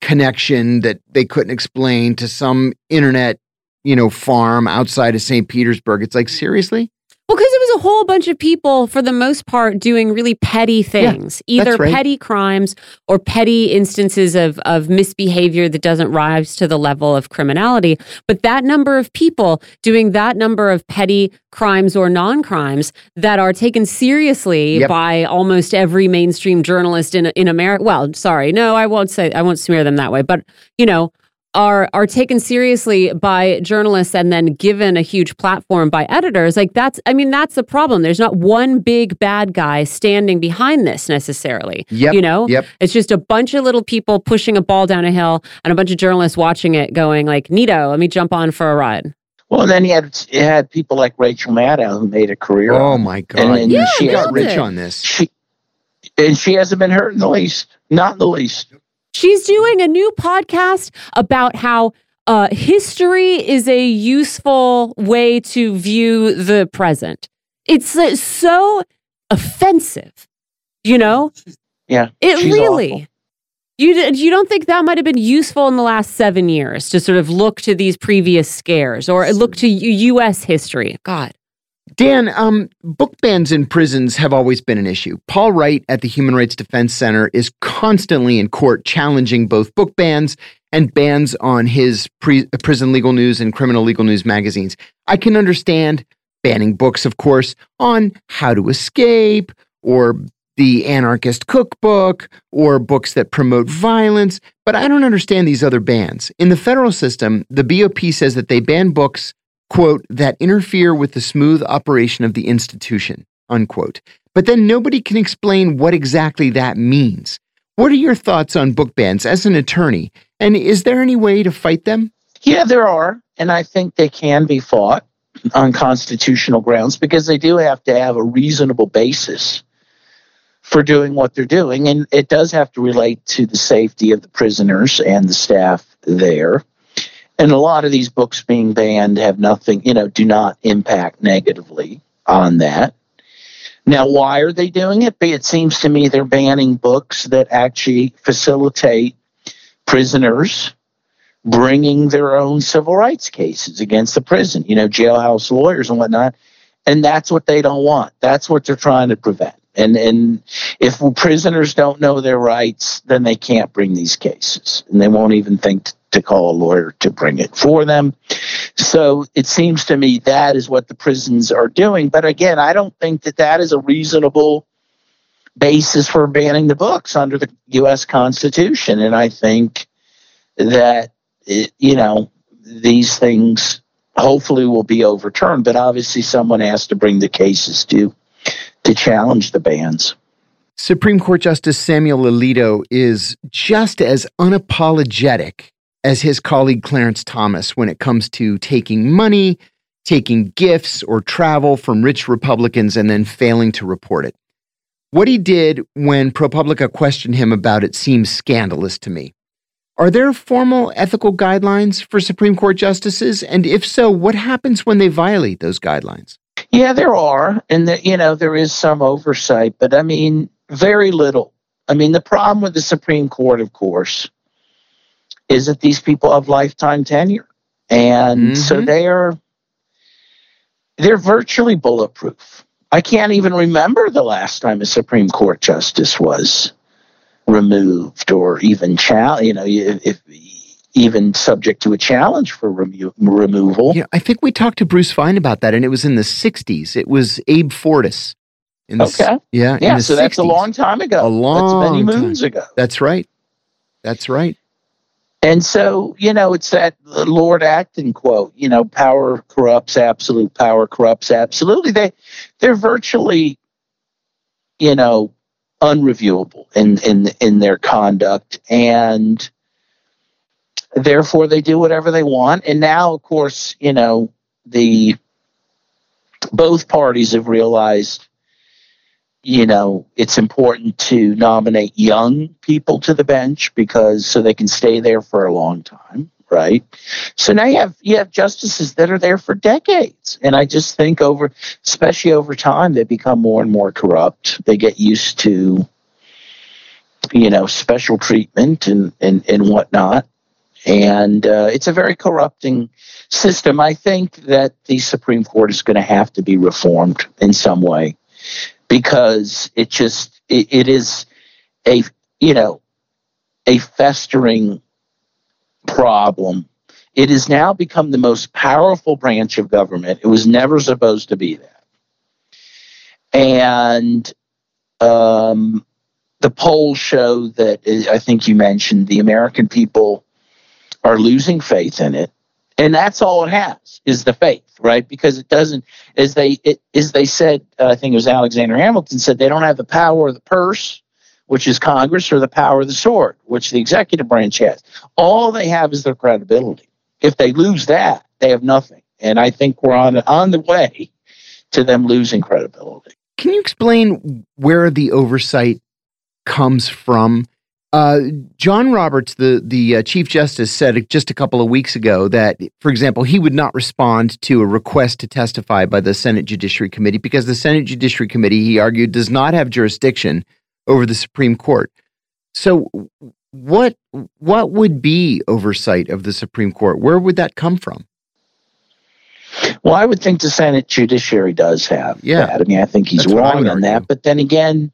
connection that they couldn't explain to some internet, you know, farm outside of St. Petersburg. It's like, seriously? Well, because it was a whole bunch of people, for the most part, doing really petty things, either right. petty crimes or petty instances of, of misbehavior that doesn't rise to the level of criminality. But that number of people doing that number of petty crimes or non crimes that are taken seriously Yep. by almost every mainstream journalist in in America. Well, sorry, no, I won't say I won't smear them that way, but you know are are taken seriously by journalists and then given a huge platform by editors like that's i mean that's the problem there's not one big bad guy standing behind this necessarily Yep. you know Yep. it's just a bunch of little people pushing a ball down a hill and a bunch of journalists watching it going like nito let me jump on for a ride Well, and then you had you had people like Rachel Maddow who made a career. Oh my God. And, and Yeah, she She got rich it. on this. she and she hasn't been hurt in the least, not in the least. She's doing a new podcast about how uh, history is a useful way to view the present it's uh, so offensive you know Yeah, It really. awful. You you don't think that might have been useful in the last seven years to sort of look to these previous scares or look to U- U.S. history? God. Dan, um, book bans in prisons have always been an issue. Paul Wright at the Human Rights Defense Center is constantly in court challenging both book bans and bans on his pre- prison legal news and criminal legal news magazines. I can understand banning books, of course, on how to escape or the anarchist cookbook or books that promote violence, but I don't understand these other bans. In the federal system, the BOP says that they ban books quote, that interfere with the smooth operation of the institution, unquote. But then nobody can explain what exactly that means. What are your thoughts on book bans as an attorney? And is there any way to fight them? Yeah, there are. And I think they can be fought on constitutional grounds because they do have to have a reasonable basis for doing what they're doing. And it does have to relate to the safety of the prisoners and the staff there and a lot of these books being banned have nothing, you know, do not impact negatively on that. Now, why are they doing it? It seems to me they're banning books that actually facilitate prisoners bringing their own civil rights cases against the prison, you know, jailhouse lawyers and whatnot. And that's what they don't want. That's what they're trying to prevent. And and if prisoners don't know their rights, then they can't bring these cases, and they won't even think to call a lawyer to bring it for them. So it seems to me that is what the prisons are doing. But again, I don't think that that is a reasonable basis for banning the books under the U.S. Constitution. And I think that, it, you know, these things hopefully will be overturned. But obviously, someone has to bring the cases to to challenge the bans. Supreme Court Justice Samuel Alito is just as unapologetic as his colleague Clarence Thomas when it comes to taking money, taking gifts, or travel from rich Republicans and then failing to report it. What he did when ProPublica questioned him about it seems scandalous to me. Are there formal ethical guidelines for Supreme Court justices? And if so, what happens when they violate those guidelines? Yeah, there are. And, the, you know, there is some oversight, but I mean, very little. I mean, the problem with the Supreme Court, of course, is that these people have lifetime tenure. And mm-hmm. so they are they're virtually bulletproof. I can't even remember the last time a Supreme Court justice was removed or even challenged. you know, if even subject to a challenge for remo- removal. Yeah, I think we talked to Bruce Fein about that, and it was in the '60s. It was Abe Fortas. okay. Yeah. Yeah. So 60s. that's a long time ago. A long that's many time. moons ago. That's right. That's right. And so, you know, it's that Lord Acton quote, you know, power corrupts absolute, power corrupts absolutely. They they're virtually, you know, unreviewable in in in their conduct and therefore they do whatever they want. And now of course, you know, the both parties have realized you know, it's important to nominate young people to the bench because so they can stay there for a long time, right? So now you have you have justices that are there for decades, and I just think over, especially over time, they become more and more corrupt. They get used to, you know, special treatment and and and whatnot, and uh, it's a very corrupting system. I think that the Supreme Court is going to have to be reformed in some way because it just it, it is a you know a festering problem. It has now become the most powerful branch of government. It was never supposed to be that. And um, the polls show that I think you mentioned the American people are losing faith in it. And that's all it has is the faith right? Because it doesn't as they it, as they said uh, i think it was alexander hamilton said they don't have the power of the purse which is congress or the power of the sword which the executive branch has. All they have is their credibility. If they lose that they have nothing. And i think we're on on the way to them losing credibility. Can you explain where the oversight comes from uh, John Roberts, the the uh, Chief Justice, said just a couple of weeks ago that, for example, he would not respond to a request to testify by the Senate Judiciary Committee because the Senate Judiciary Committee, he argued, does not have jurisdiction over the Supreme Court. So, what what would be oversight of the Supreme Court? Where would that come from? Well, I would think the Senate Judiciary does have Yeah. that. I mean, I think he's That's wrong on that. But then again,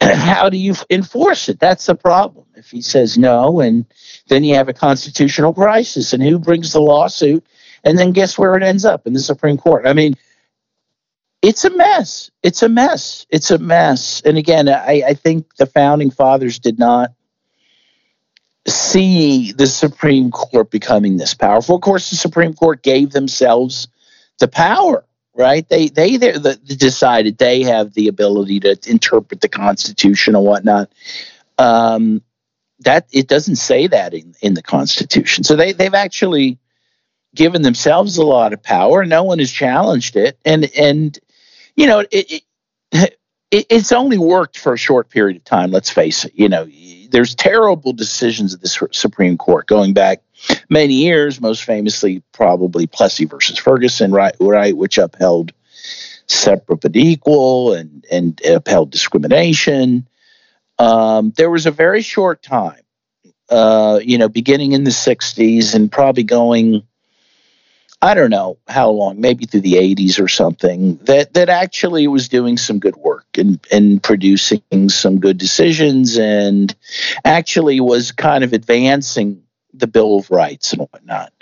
how do you enforce it? That's the problem. If he says no, and then you have a constitutional crisis, and who brings the lawsuit? And then guess where it ends up in the Supreme Court? I mean, it's a mess. It's a mess. It's a mess. And again, I, I think the founding fathers did not see the Supreme Court becoming this powerful. Of course, the Supreme Court gave themselves the power, right? They they the, decided they have the ability to interpret the Constitution and whatnot. Um, that it doesn't say that in, in the Constitution. So they they've actually given themselves a lot of power. No one has challenged it, and and you know it, it it's only worked for a short period of time. Let's face it. You know, there's terrible decisions of the Supreme Court going back many years. Most famously, probably Plessy versus Ferguson, right? Right, which upheld separate but equal and and upheld discrimination. Um, there was a very short time, uh, you know, beginning in the '60s and probably going. I don't know how long, maybe through the 80s or something, that, that actually was doing some good work and, and producing some good decisions and actually was kind of advancing the Bill of Rights and whatnot.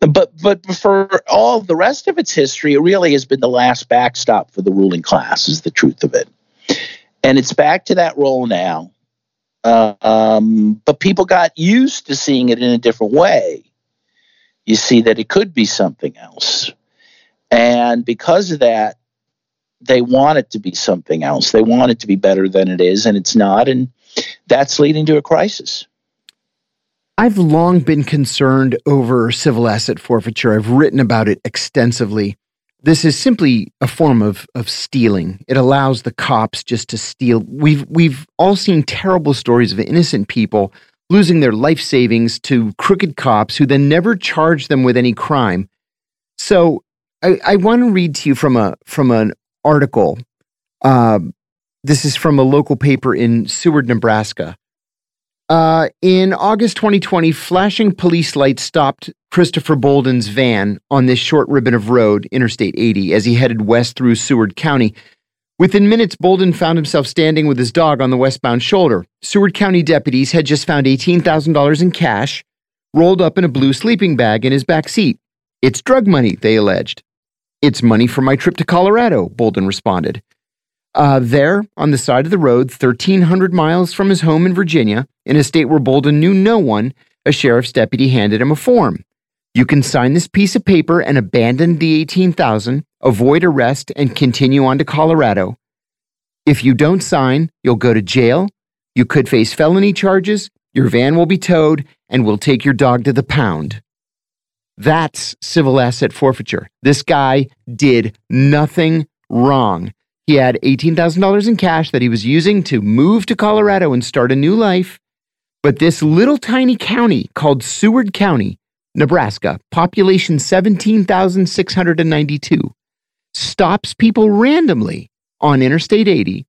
But but for all the rest of its history, it really has been the last backstop for the ruling class, is the truth of it. And it's back to that role now. Uh, um, but people got used to seeing it in a different way you see that it could be something else. And because of that, they want it to be something else. They want it to be better than it is, and it's not. And that's leading to a crisis. I've long been concerned over civil asset forfeiture. I've written about it extensively. This is simply a form of, of stealing. It allows the cops just to steal. We've we've all seen terrible stories of innocent people losing their life savings to crooked cops who then never charge them with any crime. So I, I want to read to you from a from an article. Uh, this is from a local paper in Seward, Nebraska. Uh, in August 2020, flashing police lights stopped Christopher Bolden's van on this short ribbon of road, Interstate 80, as he headed west through Seward County. Within minutes, Bolden found himself standing with his dog on the westbound shoulder. Seward County deputies had just found $18,000 in cash, rolled up in a blue sleeping bag in his back seat. It's drug money, they alleged. It's money for my trip to Colorado, Bolden responded. Uh, there, on the side of the road, 1,300 miles from his home in Virginia, in a state where Bolden knew no one, a sheriff's deputy handed him a form. You can sign this piece of paper and abandon the 18,000, avoid arrest, and continue on to Colorado. If you don't sign, you'll go to jail. You could face felony charges. Your van will be towed, and we'll take your dog to the pound. That's civil asset forfeiture. This guy did nothing wrong. He had $18,000 in cash that he was using to move to Colorado and start a new life. But this little tiny county called Seward County, Nebraska, population 17,692, stops people randomly on Interstate 80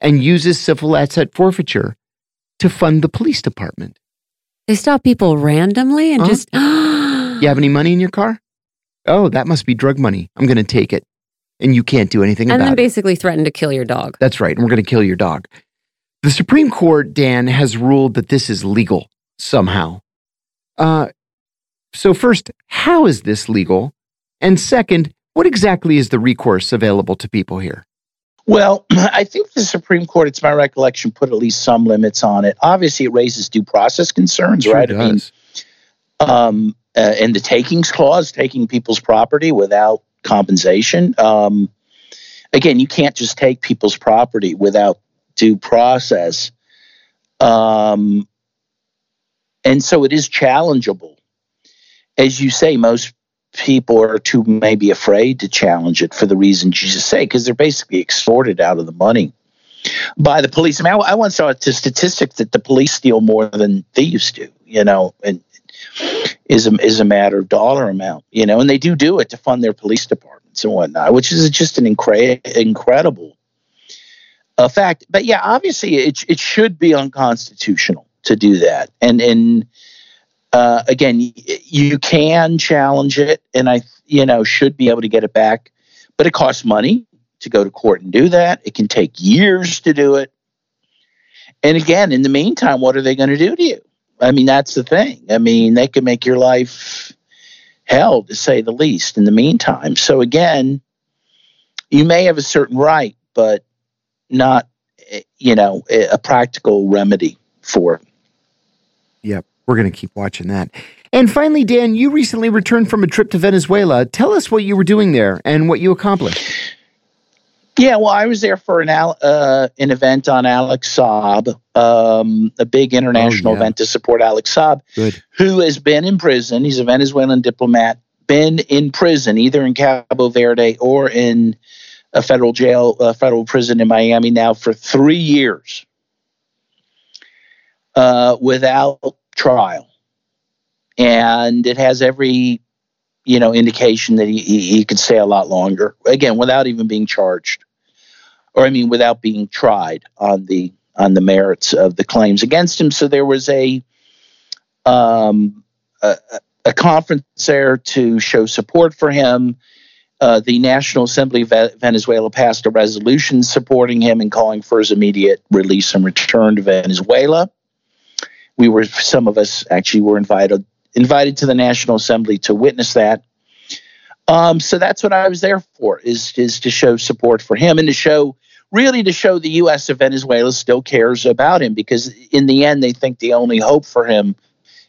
and uses civil asset forfeiture to fund the police department. They stop people randomly and Huh? just. You have any money in your car? Oh, that must be drug money. I'm going to take it. And you can't do anything and about then it. basically threaten to kill your dog. That's right. And we're going to kill your dog. The Supreme Court, Dan, has ruled that this is legal somehow. Uh, so, first, how is this legal? And second, what exactly is the recourse available to people here? Well, I think the Supreme Court, it's my recollection, put at least some limits on it. Obviously, it raises due process concerns, Sure right? I mean, does. um, uh, and the takings clause, taking people's property without compensation. Um, again, you can't just take people's property without due process. Um, and so it is challengeable. As you say, most people are too maybe afraid to challenge it for the reasons you just say, because they're basically extorted out of the money by the police. I mean, I, I once saw a statistic that the police steal more than thieves do, you know, and is a, is a matter of dollar amount, you know, and they do do it to fund their police departments and whatnot, which is just an incre- incredible uh, fact. But yeah, obviously it, it should be unconstitutional. to do that. And and uh, again, you can challenge it, and I you know should be able to get it back, but it costs money to go to court and do that. It can take years to do it. And again, in the meantime, what are they going to do to you? I mean, that's the thing. I mean, they can make your life hell, to say the least, in the meantime. So again, you may have a certain right, but not, eh, you know, eh, a practical remedy for it. Yep. We're going to keep watching that. And finally, Dan, you recently returned from a trip to Venezuela. Tell us what you were doing there and what you accomplished. Yeah, well, I was there for an uh, an event on Alex Saab, um, a big international oh, yeah. event to support Alex Saab, Good. who has been in prison. He's a Venezuelan diplomat, been in prison either in Cabo Verde or in a federal jail, a federal prison in Miami now for three years uh, without trial, and it has every you know indication that he, he, could stay a lot longer again without even being charged. Or i mean without being tried on the on the merits of the claims against him. So there was a um a, a conference there to show support for him. Uh, the National Assembly of Venezuela passed a resolution supporting him and calling for his immediate release and return to Venezuela. We were some of us actually were invited invited to the National Assembly to witness that. Um, so that's what I was there for is is to show support for him and to show really to show the U.S. of Venezuela still cares about him because in the end they think the only hope for him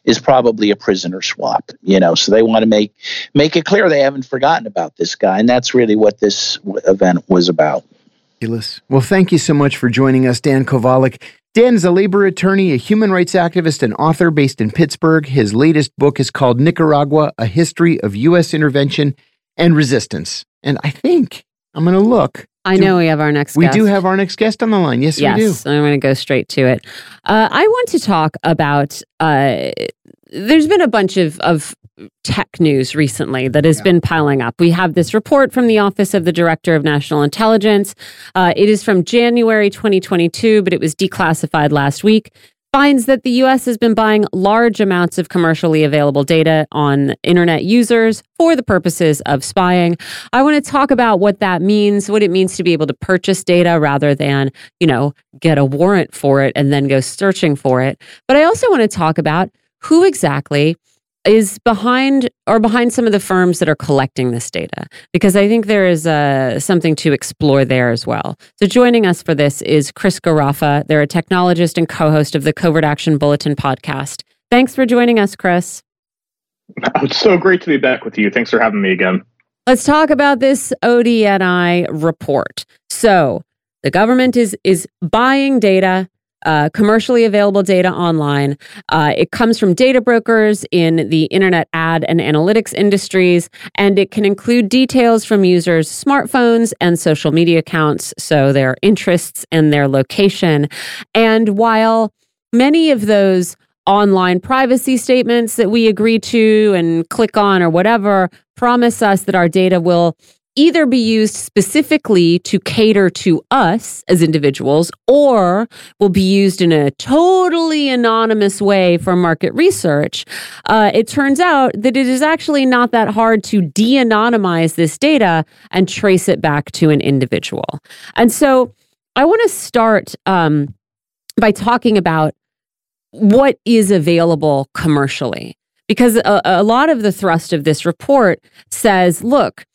is probably a prisoner swap. You know, so they want to make make it clear they haven't forgotten about this guy, and that's really what this event was about. Well, thank you so much for joining us, Dan Kovalik. Dan is a labor attorney, a human rights activist, and author based in Pittsburgh. His latest book is called Nicaragua A History of U.S. Intervention and Resistance. And I think I'm going to look. I know we have our next we guest. do have our next guest on the line. Yes, yes we do. I'm going to go straight to it. Uh, I want to talk about. Uh, there's been a bunch of, of tech news recently that has yeah. been piling up. We have this report from the Office of the Director of National Intelligence. Uh, it is from January 2022, but it was declassified last week. Finds that the US has been buying large amounts of commercially available data on internet users for the purposes of spying. I want to talk about what that means, what it means to be able to purchase data rather than, you know, get a warrant for it and then go searching for it. But I also want to talk about who exactly is behind or behind some of the firms that are collecting this data because I think there is uh, something to explore there as well. So joining us for this is Chris Garaffa. They're a technologist and co-host of the Covert Action Bulletin podcast. Thanks for joining us, Chris. It's so great to be back with you. Thanks for having me again. Let's talk about this ODNI report. So the government is is buying data uh, commercially available data online. Uh, it comes from data brokers in the internet ad and analytics industries, and it can include details from users' smartphones and social media accounts, so their interests and their location. And while many of those online privacy statements that we agree to and click on or whatever promise us that our data will either be used specifically to cater to us as individuals or will be used in a totally anonymous way for market research, uh, it turns out that it is actually not that hard to de anonymize this data and trace it back to an individual. And so I want to start um, by talking about what is available commercially. Because a, a lot of the thrust of this report says, look,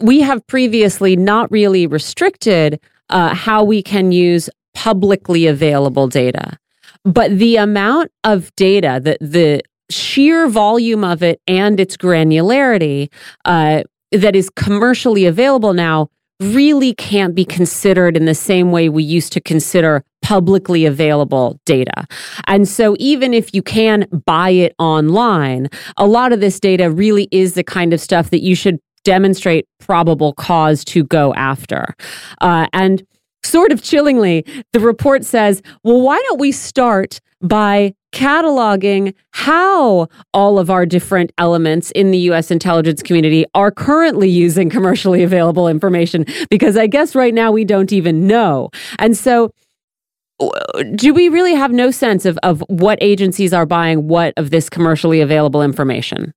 we have previously not really restricted uh, how we can use publicly available data. But the amount of data, the, the sheer volume of it and its granularity uh, that is commercially available now really can't be considered in the same way we used to consider publicly available data. And so, even if you can buy it online, a lot of this data really is the kind of stuff that you should demonstrate probable cause to go after. Uh, and sort of chillingly, the report says, well, why don't we start by cataloging how all of our different elements in the US intelligence community are currently using commercially available information? Because I guess right now we don't even know. And so do we really have no sense of, of what agencies are buying what of this commercially available information?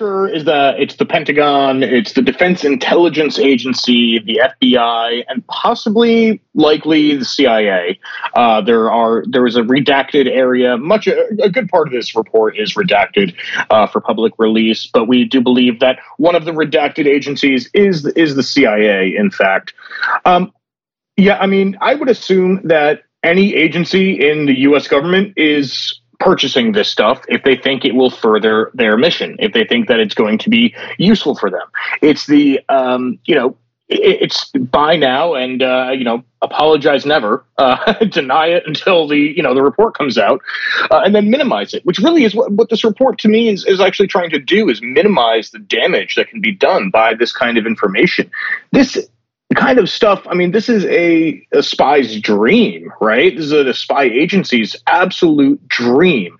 Is that it's the Pentagon, it's the Defense Intelligence Agency, the FBI, and possibly, likely, the CIA. Uh, there are there is a redacted area. Much a, a good part of this report is redacted uh, for public release, but we do believe that one of the redacted agencies is is the CIA. In fact, um, yeah, I mean, I would assume that any agency in the U.S. government is purchasing this stuff if they think it will further their mission, if they think that it's going to be useful for them. It's the, um, you know, it's buy now and uh, you know apologize never uh, deny it until the you know the report comes out uh, and then minimize it which really is what, what this report to me is, is actually trying to do is minimize the damage that can be done by this kind of information this kind of stuff. I mean, this is a, a spy's dream, right? This is a, a, spy agency's absolute dream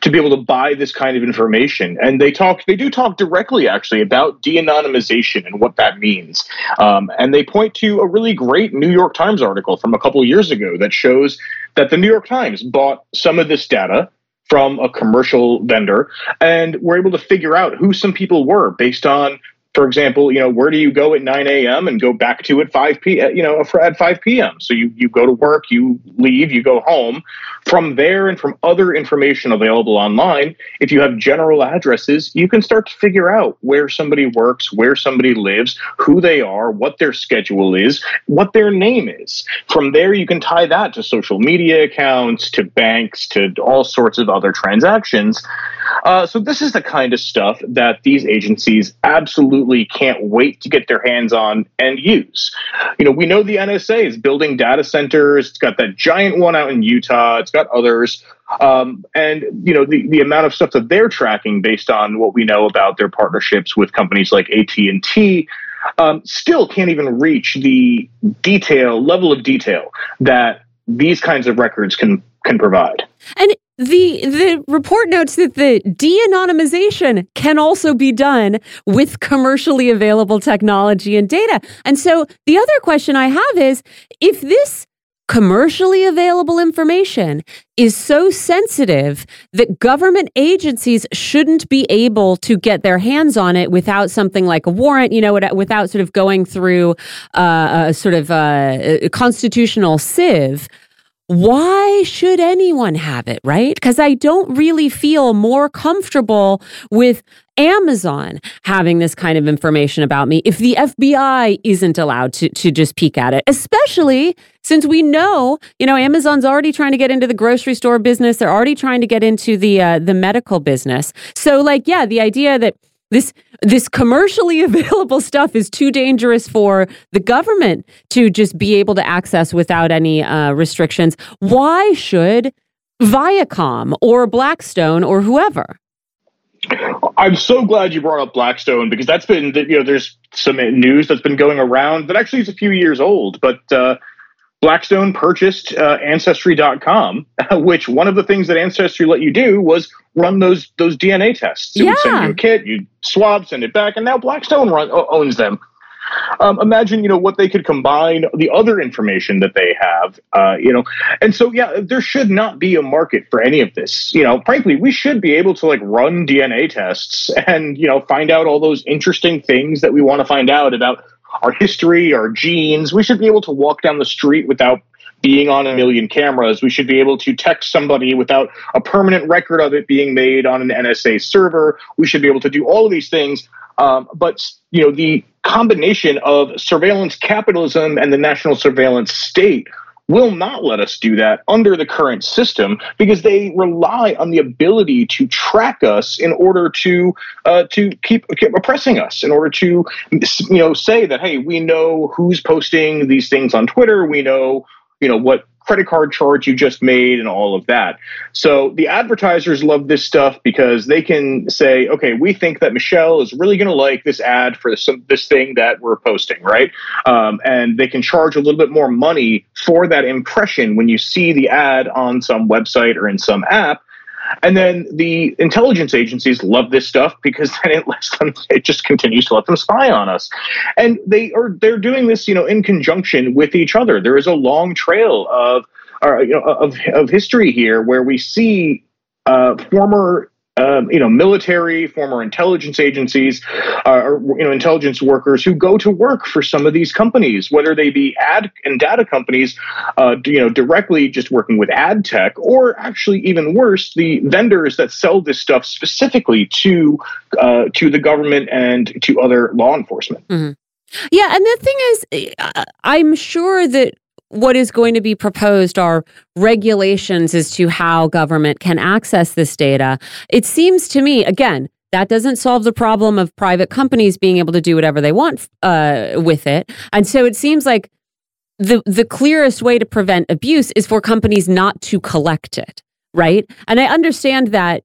to be able to buy this kind of information. And they talk, they do talk directly actually about de anonymization and what that means. Um, and they point to a really great New York Times article from a couple years ago that shows that the New York Times bought some of this data from a commercial vendor and were able to figure out who some people were based on for example, you know, where do you go at 9 a.m. and go back to at 5 p. You know, at 5 p.m. So you you go to work, you leave, you go home. From there and from other information available online, if you have general addresses, you can start to figure out where somebody works, where somebody lives, who they are, what their schedule is, what their name is. From there, you can tie that to social media accounts, to banks, to all sorts of other transactions. Uh, so this is the kind of stuff that these agencies absolutely can't wait to get their hands on and use. You know, we know the NSA is building data centers. It's got that giant one out in Utah. It's got others. Um, and you know the, the amount of stuff that they're tracking based on what we know about their partnerships with companies like AT&T um, still can't even reach the detail level of detail that these kinds of records can can provide. And the the report notes that the de-anonymization can also be done with commercially available technology and data. And so the other question I have is if this commercially available information is so sensitive that government agencies shouldn't be able to get their hands on it without something like a warrant, you know, without sort of going through uh, a sort of uh, a constitutional sieve why should anyone have it, right? Because I don't really feel more comfortable with Amazon having this kind of information about me if the FBI isn't allowed to, to just peek at it, especially since we know, you know, Amazon's already trying to get into the grocery store business. They're already trying to get into the uh, the medical business. So, like, yeah, the idea that this this commercially available stuff is too dangerous for the government to just be able to access without any uh, restrictions. Why should Viacom or Blackstone or whoever? I'm so glad you brought up Blackstone because that's been you know there's some news that's been going around that actually is a few years old, but uh, Blackstone purchased uh, Ancestry.com, which one of the things that Ancestry let you do was run those those DNA tests. It yeah. would send you a kit, you swab, send it back, and now Blackstone run, owns them. Um, imagine, you know, what they could combine the other information that they have, uh, you know, and so yeah, there should not be a market for any of this. You know, frankly, we should be able to like run DNA tests and you know find out all those interesting things that we want to find out about our history, our genes. We should be able to walk down the street without being on a million cameras. We should be able to text somebody without a permanent record of it being made on an NSA server. We should be able to do all of these things. Um, but you know, the combination of surveillance capitalism and the national surveillance state will not let us do that under the current system because they rely on the ability to track us in order to uh, to keep, keep oppressing us in order to you know say that hey we know who's posting these things on Twitter. We know you know what credit card charge you just made and all of that. So the advertisers love this stuff because they can say, okay, we think that Michelle is really going to like this ad for this, this thing that we're posting, right? Um, and they can charge a little bit more money for that impression when you see the ad on some website or in some app. And then the intelligence agencies love this stuff because then it lets them, it just continues to let them spy on us. And they are, they're doing this, you know, in conjunction with each other. There is a long trail of, uh, you know, of, of history here where we see uh, former um, you know, military, former intelligence agencies, uh, or you know, intelligence workers who go to work for some of these companies, whether they be ad and data companies, uh, you know, directly just working with ad tech, or actually even worse, the vendors that sell this stuff specifically to uh, to the government and to other law enforcement. Mm-hmm. Yeah, and the thing is, uh, I'm sure that what is going to be proposed are regulations as to how government can access this data. It seems to me, again, that doesn't solve the problem of private companies being able to do whatever they want uh, with it. And so it seems like the the clearest way to prevent abuse is for companies not to collect it, right? And I understand that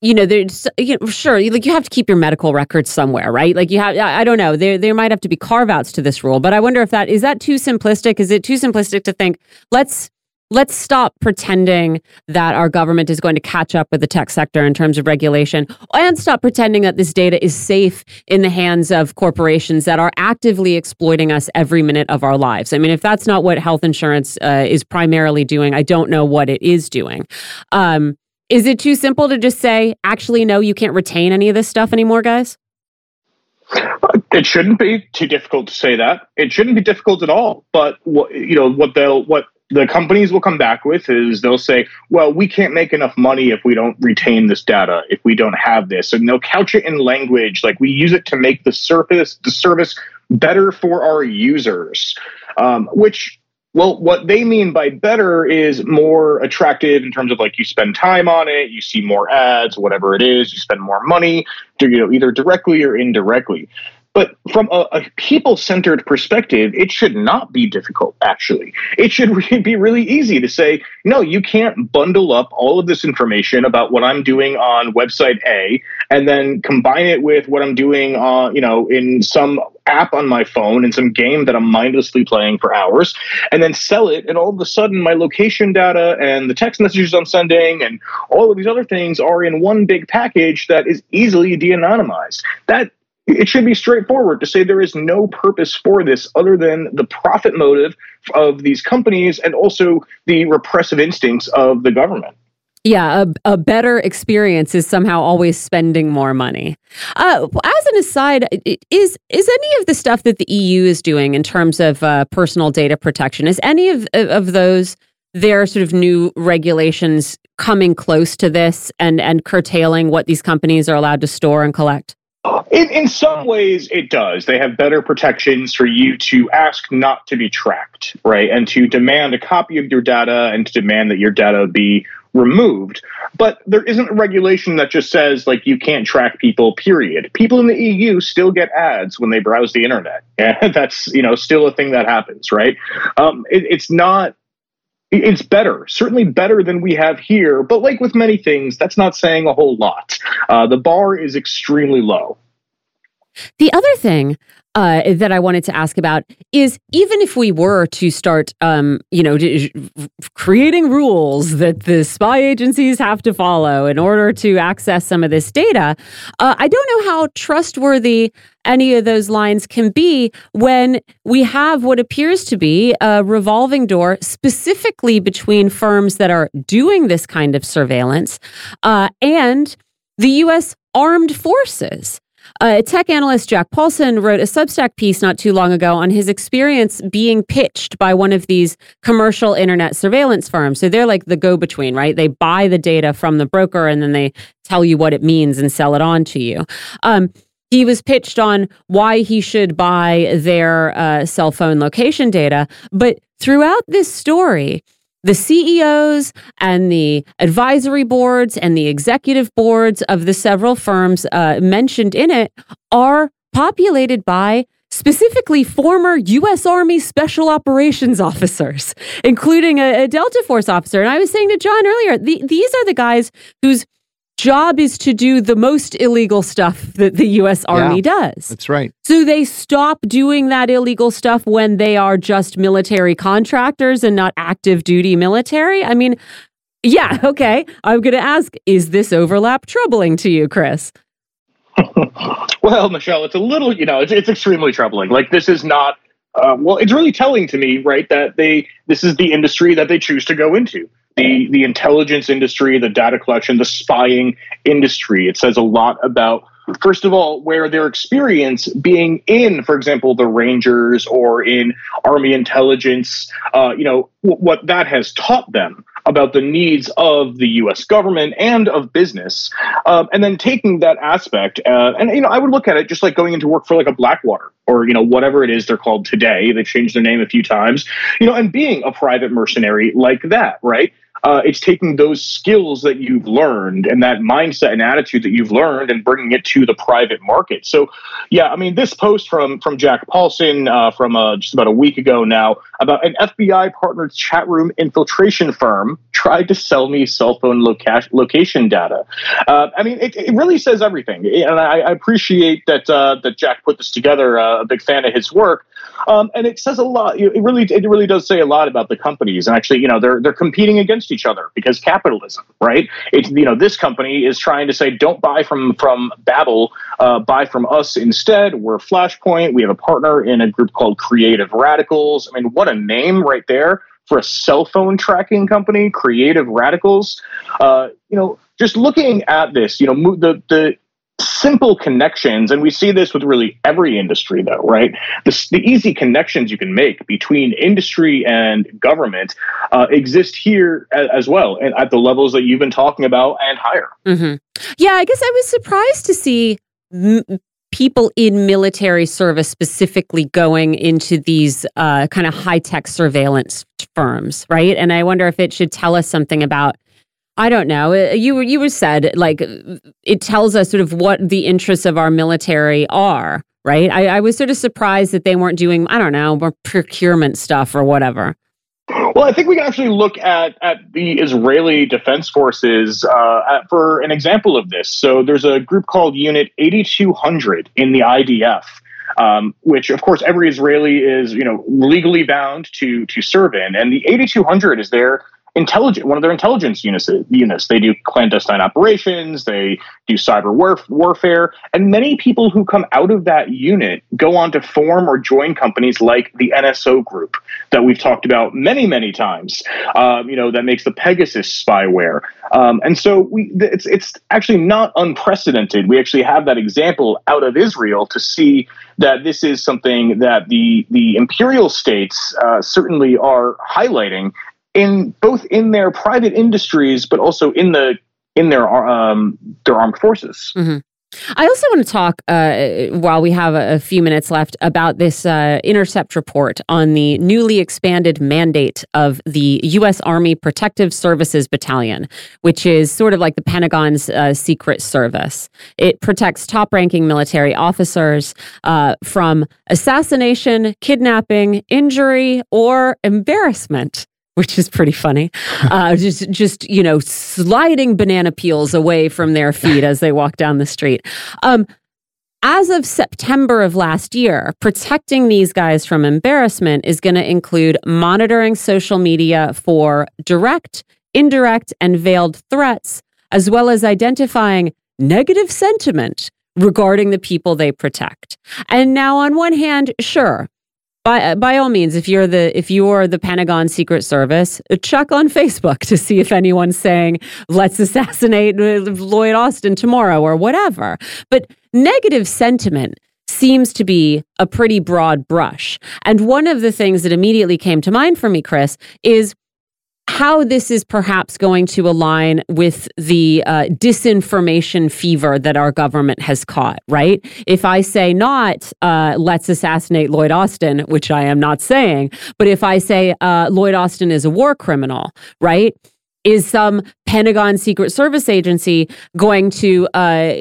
you know, there's you know, sure, like you have to keep your medical records somewhere, right? Like you have, I don't know, there there might have to be carve outs to this rule, but I wonder if that is that too simplistic. Is it too simplistic to think let's let's stop pretending that our government is going to catch up with the tech sector in terms of regulation and stop pretending that this data is safe in the hands of corporations that are actively exploiting us every minute of our lives. I mean, if that's not what health insurance uh, is primarily doing, I don't know what it is doing. Um, is it too simple to just say, actually, no, you can't retain any of this stuff anymore, guys? It shouldn't be too difficult to say that. It shouldn't be difficult at all. But what you know, what they'll what the companies will come back with is they'll say, well, we can't make enough money if we don't retain this data, if we don't have this. And they'll couch it in language like we use it to make the surface the service better for our users, um, which well, what they mean by better is more attractive in terms of like you spend time on it, you see more ads, whatever it is, you spend more money, you know, either directly or indirectly. But from a, a people centered perspective, it should not be difficult, actually. It should really be really easy to say, no, you can't bundle up all of this information about what I'm doing on website A and then combine it with what I'm doing on, you know, in some app on my phone in some game that I'm mindlessly playing for hours and then sell it. And all of a sudden, my location data and the text messages I'm sending and all of these other things are in one big package that is easily de anonymized. That it should be straightforward to say there is no purpose for this other than the profit motive of these companies and also the repressive instincts of the government. Yeah, a, a better experience is somehow always spending more money. Uh, as an aside, is is any of the stuff that the EU is doing in terms of uh, personal data protection is any of of those their sort of new regulations coming close to this and and curtailing what these companies are allowed to store and collect? In, in some ways, it does. They have better protections for you to ask not to be tracked, right? And to demand a copy of your data and to demand that your data be removed. But there isn't a regulation that just says, like, you can't track people, period. People in the EU still get ads when they browse the internet. And that's, you know, still a thing that happens, right? Um, it, it's not it's better, certainly better than we have here. But like with many things, that's not saying a whole lot. Uh, the bar is extremely low. The other thing uh, that I wanted to ask about is even if we were to start, um, you know, creating rules that the spy agencies have to follow in order to access some of this data, uh, I don't know how trustworthy any of those lines can be when we have what appears to be a revolving door specifically between firms that are doing this kind of surveillance uh, and the U.S. armed forces. Uh, tech analyst Jack Poulson wrote a Substack piece not too long ago on his experience being pitched by one of these commercial internet surveillance firms. So they're like the go between, right? They buy the data from the broker and then they tell you what it means and sell it on to you. Um, he was pitched on why he should buy their uh, cell phone location data. But throughout this story, the CEOs and the advisory boards and the executive boards of the several firms uh, mentioned in it are populated by specifically former U.S. Army Special Operations officers, including a, a Delta Force officer. And I was saying to John earlier, the, these are the guys whose job is to do the most illegal stuff that the US Army yeah, does. That's right. So they stop doing that illegal stuff when they are just military contractors and not active duty military. I mean, Yeah, okay. I'm going to ask is this overlap troubling to you, Chris? well, Michelle, it's a little, you know, it's, it's extremely troubling. Like, this is not, uh, well, it's really telling to me, right, that they, this is the industry that they choose to go into. The, the intelligence industry, the data collection, the spying industry. It says a lot about first of all, where their experience being in, for example, the Rangers or in Army intelligence, uh, you know, w- what that has taught them about the needs of the U.S. government and of business, um, and then taking that aspect, uh, and you know, I would look at it just like going into work for like a Blackwater or you know whatever it is they're called today. They've changed their name a few times, you know, and being a private mercenary like that, right? Uh, it's taking those skills that you've learned and that mindset and attitude that you've learned and bringing it to the private market. So, yeah, I mean, this post from from Jack Poulson uh, from uh, just about a week ago now about an FBI partnered chat room infiltration firm tried to sell me cell phone loca- location data. Uh, I mean, it, it, really says everything, and I, I appreciate that uh, that Jack put this together. Uh, a big fan of his work. Um, and it says a lot. It really, it really does say a lot about the companies. And actually, you know, they're they're competing against each other because capitalism, right? It's you know, this company is trying to say, don't buy from from Babel, uh, buy from us instead. We're Flashpoint. We have a partner in a group called Creative Radicals. I mean, what a name right there for a cell phone tracking company, Creative Radicals. Uh, you know, just looking at this, you know, the the simple connections, and we see this with really every industry, though, right? The, the easy connections you can make between industry and government uh, exist here as, well, and at the levels that you've been talking about and higher. Mm-hmm. Yeah, I guess I was surprised to see. M- people in military service specifically going into these uh, kind of high tech surveillance firms, right? And I wonder if it should tell us something about I don't know. Uh, you were said like it tells us sort of what the interests of our military are, right? I, I was sort of surprised that they weren't doing I don't know more procurement stuff or whatever. Well, I think we can actually look at at the Israeli Defense Forces uh, at, for an example of this. So there's a group called Unit 8200 in the IDF. Um, which of course every Israeli is you know legally bound to to serve in, and the 8200 is there intelligent one of their intelligence units, units. They do clandestine operations they do cyber warf- warfare and many people who come out of that unit go on to form or join companies like the nso group that we've talked about many many times um, you know that makes the pegasus spyware. Um, and so we it's, it's actually not unprecedented. We actually have that example out of israel to see that this is something that the the imperial states uh, certainly are highlighting in both in their private industries, but also in the in their um, their armed forces. Mm-hmm. I also want to talk, uh, while we have a, few minutes left, about this uh, Intercept report on the newly expanded mandate of the U.S. Army Protective Services Battalion, which is sort of like the Pentagon's uh, Secret Service. It protects top ranking military officers uh, from assassination, kidnapping, injury, or embarrassment which is pretty funny. Uh, just, just you know, sliding banana peels away from their feet as they walk down the street. Um, as of September of last year, protecting these guys from embarrassment is going to include monitoring social media for direct, indirect, and veiled threats, as well as identifying negative sentiment regarding the people they protect. And now, on one hand, sure, by uh, by all means, if you're the if you're the Pentagon Secret Service, uh, check on Facebook to see if anyone's saying let's assassinate uh, Lloyd Austin tomorrow or whatever. But negative sentiment seems to be a pretty broad brush. And one of the things that immediately came to mind for me, Chris, is how this is perhaps going to align with the uh, disinformation fever that our government has caught, right? If I say not, uh, let's assassinate Lloyd Austin, which I am not saying, but if I say uh, Lloyd Austin is a war criminal, right? Is some Pentagon Secret Service agency going to uh,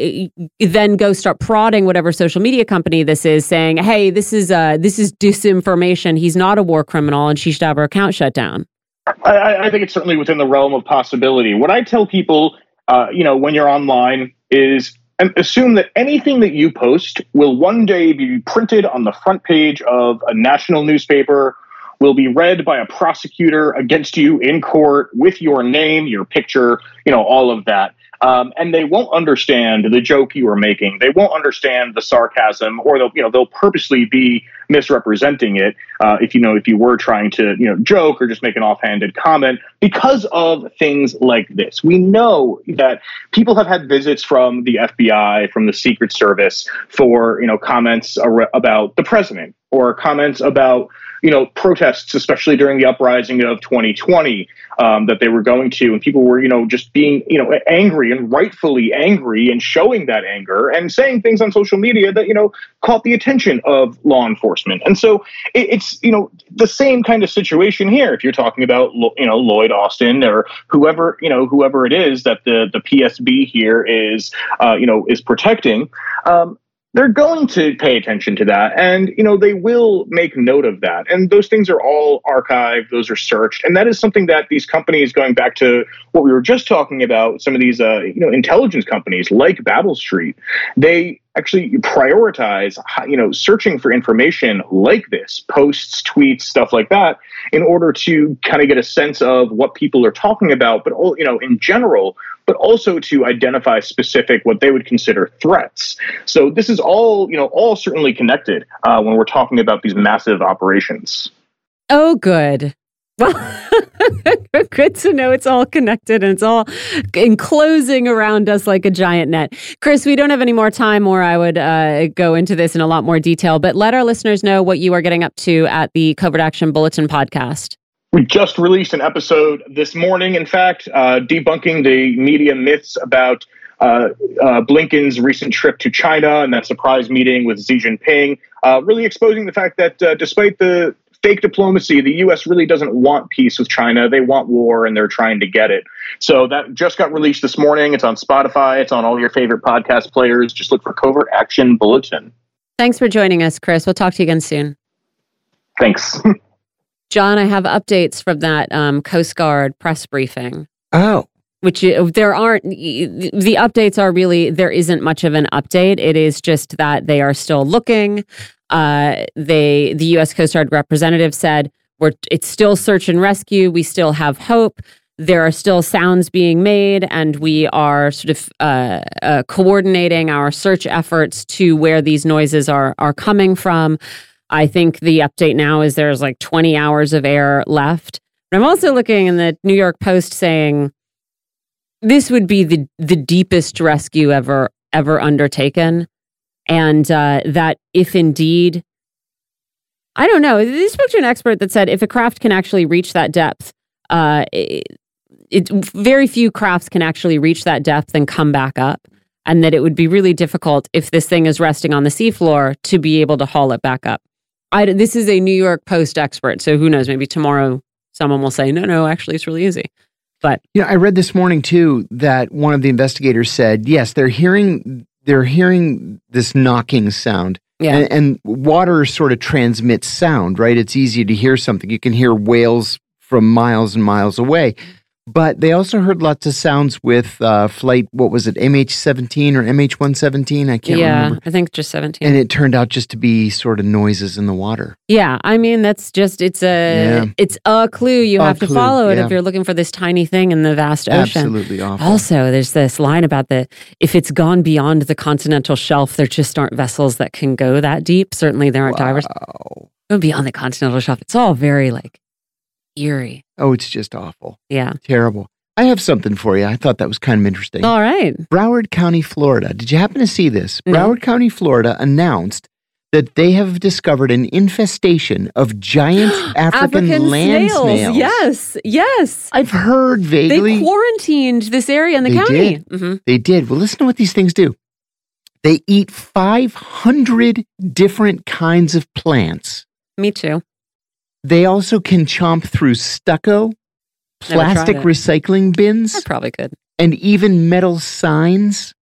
then go start prodding whatever social media company this is, saying, "Hey, this is uh, this is disinformation. He's not a war criminal, and she should have her account shut down." I, I, think it's certainly within the realm of possibility. What I tell people, uh, you know, when you're online is assume that anything that you post will one day be printed on the front page of a national newspaper will be read by a prosecutor against you in court with your name, your picture, you know, all of that. Um, and they won't understand the joke you are making. They won't understand the sarcasm, or they'll you know they'll purposely be misrepresenting it. Uh, if you know if you were trying to you know joke or just make an offhanded comment because of things like this. We know that people have had visits from the FBI, from the Secret Service for you know comments ar- about the president or comments about you know protests, especially during the uprising of 2020 um, that they were going to, and people were you know just being you know angry and rightfully angry and showing that anger and saying things on social media that you know caught the attention of law enforcement. And so it, it's you know the same kind of situation here. If you're talking about you know Lloyd Austin or whoever you know whoever it is that the the PSB here is uh, you know is protecting. Um, they're going to pay attention to that. And you know they will make note of that. And those things are all archived. Those are searched. And that is something that these companies going back to what we were just talking about some of these uh, you know intelligence companies like babel street they actually prioritize you know searching for information like this posts tweets stuff like that in order to kind of get a sense of what people are talking about but all you know in general but also to identify specific what they would consider threats. So this is all, you know, all certainly connected uh, when we're talking about these massive operations. Oh, good. Well, good to know it's all connected and it's all enclosing around us like a giant net. Chris, we don't have any more time, or I would uh, go into this in a lot more detail, but let our listeners know what you are getting up to at the Covert Action Bulletin podcast. We just released an episode this morning, in fact, uh, debunking the media myths about uh, uh, Blinken's recent trip to China and that surprise meeting with Xi Jinping, uh, really exposing the fact that uh, despite the fake diplomacy, the U.S. really doesn't want peace with China. They want war and they're trying to get it. So that just got released this morning. It's on Spotify, it's on all your favorite podcast players. Just look for Covert Action Bulletin. Thanks for joining us, Chris. We'll talk to you again soon. Thanks. John, I have updates from that um, Coast Guard press briefing. Oh. Which there aren't, the updates are really, there isn't much of an update. It is just that they are still looking. Uh, they, the U.S. Coast Guard representative said, we're, it's still search and rescue. We still have hope. There are still sounds being made, and we are sort of uh, uh, coordinating our search efforts to where these noises are are coming from. I think the update now is there's like 20 hours of air left. But I'm also looking in the New York Post saying this would be the the deepest rescue ever ever undertaken, and uh, that if indeed, I don't know. They spoke to an expert that said if a craft can actually reach that depth, uh, it, it very few crafts can actually reach that depth and come back up and that it would be really difficult if this thing is resting on the seafloor to be able to haul it back up. I, this is a New York Post expert, so who knows? Maybe tomorrow someone will say, no, no, actually, it's really easy. But you know, I read this morning too that one of the investigators said, yes, they're hearing they're hearing this knocking sound. Yeah. And, and water sort of transmits sound, right? It's easy to hear something. You can hear whales from miles and miles away. But they also heard lots of sounds with uh, flight. What was it, MH17 or MH117? I can't yeah, remember. I think just 17. And it turned out just to be sort of noises in the water. Yeah, I mean that's just it's a Yeah. it's a clue. You A have to clue, follow it yeah. if you're looking for this tiny thing in the vast ocean. Absolutely awful. Also, there's this line about the if it's gone beyond the continental shelf, there just aren't vessels that can go that deep. Certainly, there aren't divers. Wow. Go beyond the continental shelf. It's all very like eerie. Oh, it's just awful. Yeah. Terrible. I have something for you. I thought that was kind of interesting. All right. Broward County, Florida. Did you happen to see this? No. Broward County, Florida announced that they have discovered an infestation of giant African, land snails. Yes. Yes. I've heard They vaguely. quarantined this area in the They county. did? hmm They did. Well, listen to what these things do. They eat 500 different kinds of plants. Me too. They also can chomp through stucco, plastic recycling I bins, probably could. and even metal signs.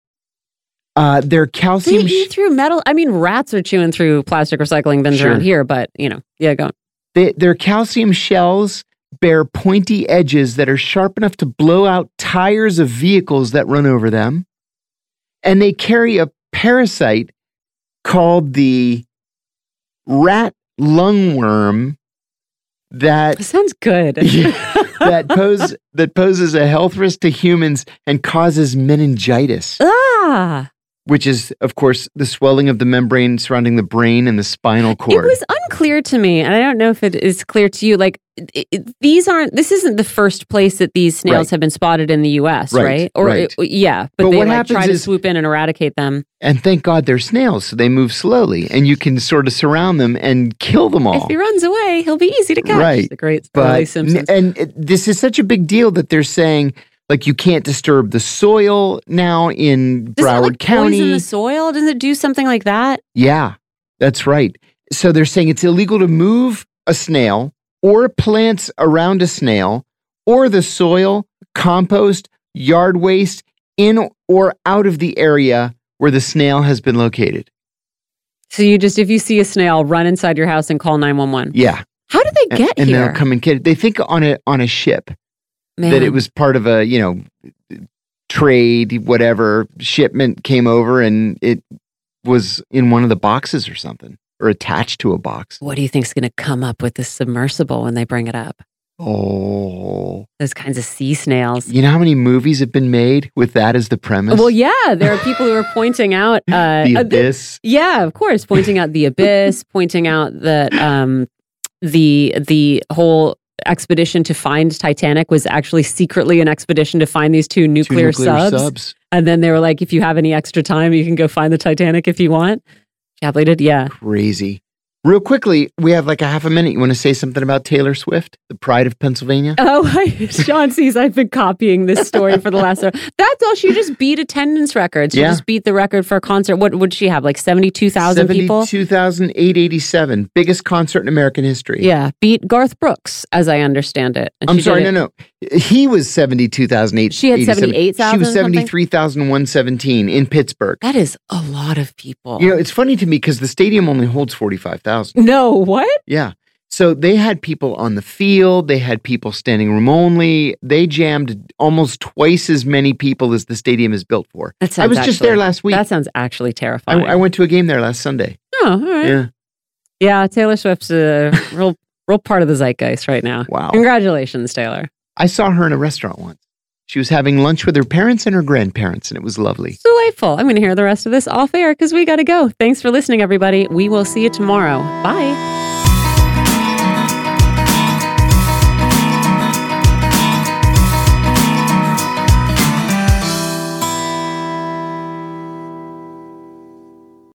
Uh, their They calcium. sh- eat through metal. I mean, rats are chewing through plastic recycling bins Sure. around here, but you know, yeah, go. on. They, their calcium shells bear pointy edges that are sharp enough to blow out tires of vehicles that run over them. And they carry a parasite called the rat lungworm that Sounds good. that pose that poses a health risk to humans and causes meningitis, ah, which is, of course, the swelling of the membrane surrounding the brain and the spinal cord. it was unclear to me, and I don't know if it is clear to you. Like it, it- these aren't. This isn't the first place that these snails Right. have been spotted in the U.S. Right, Right? Or right. it- yeah, but, But they what like try to is- swoop in and eradicate them. and thank God they're snails, so they move slowly, and you can sort of surround them and kill them all. If he runs away, he'll be easy to catch. Right. The great but and it, this is such a big deal that they're saying like you can't disturb the soil now in Does Broward it like County. poison the soil? Does it do something like that? Yeah, that's right. So they're saying it's illegal to move a snail or plants around a snail or the soil, compost, yard waste in or out of the area where the snail has been located. So you just, if you see a snail, run inside your house and call nine one one. Yeah. How do they And- get and here? And they'll come and get it. They think on a on a ship that it was part of a, you know, trade, whatever shipment came over and it was in one of the boxes or something or attached to a box. What do you think's going to come up with this submersible when they bring it up? Oh. Those kinds of sea snails. You know how many movies have been made with that as the premise? Well, yeah, there are people who are pointing out uh, the uh, abyss. Yeah, of course, pointing out the abyss, pointing out that um, the the whole expedition to find Titanic was actually secretly an expedition to find these two Two nuclear, nuclear subs. And then they were like, if you have any extra time, you can go find the Titanic if you want. Shapley did, yeah. Crazy. Real quickly, we have like a half a minute. You want to say something about Taylor Swift, the pride of Pennsylvania? Oh, I, Sean sees I've been copying this story for the last hour. That's all. She just beat attendance records. She Yeah. just beat the record for a concert. What would she have? Like 72,000 people? 72,887. Biggest concert in American history. Yeah, beat Garth Brooks, as I understand it. And I'm sorry, did no, it- no. He was 72,000. She had 78,000 She was or 73,117 in Pittsburgh. That is a lot of people. You know, it's funny to me because the stadium only holds 45,000. no, what? Yeah. So they had people on the field, they had people standing room only. They jammed almost twice as many people as the stadium is built for. That sounds I was just actually- there last week. That sounds actually I, terrifying. I went to a game there last Sunday. oh, all right. Yeah. Yeah. Taylor Swift's a real, real part of the zeitgeist right now. Wow. Congratulations, Taylor. I saw her in a restaurant once. She was having lunch with her parents and her grandparents, and it was lovely. Delightful. I'm going to hear the rest of this off air because we got to go. Thanks for listening, everybody. We will see you tomorrow. Bye.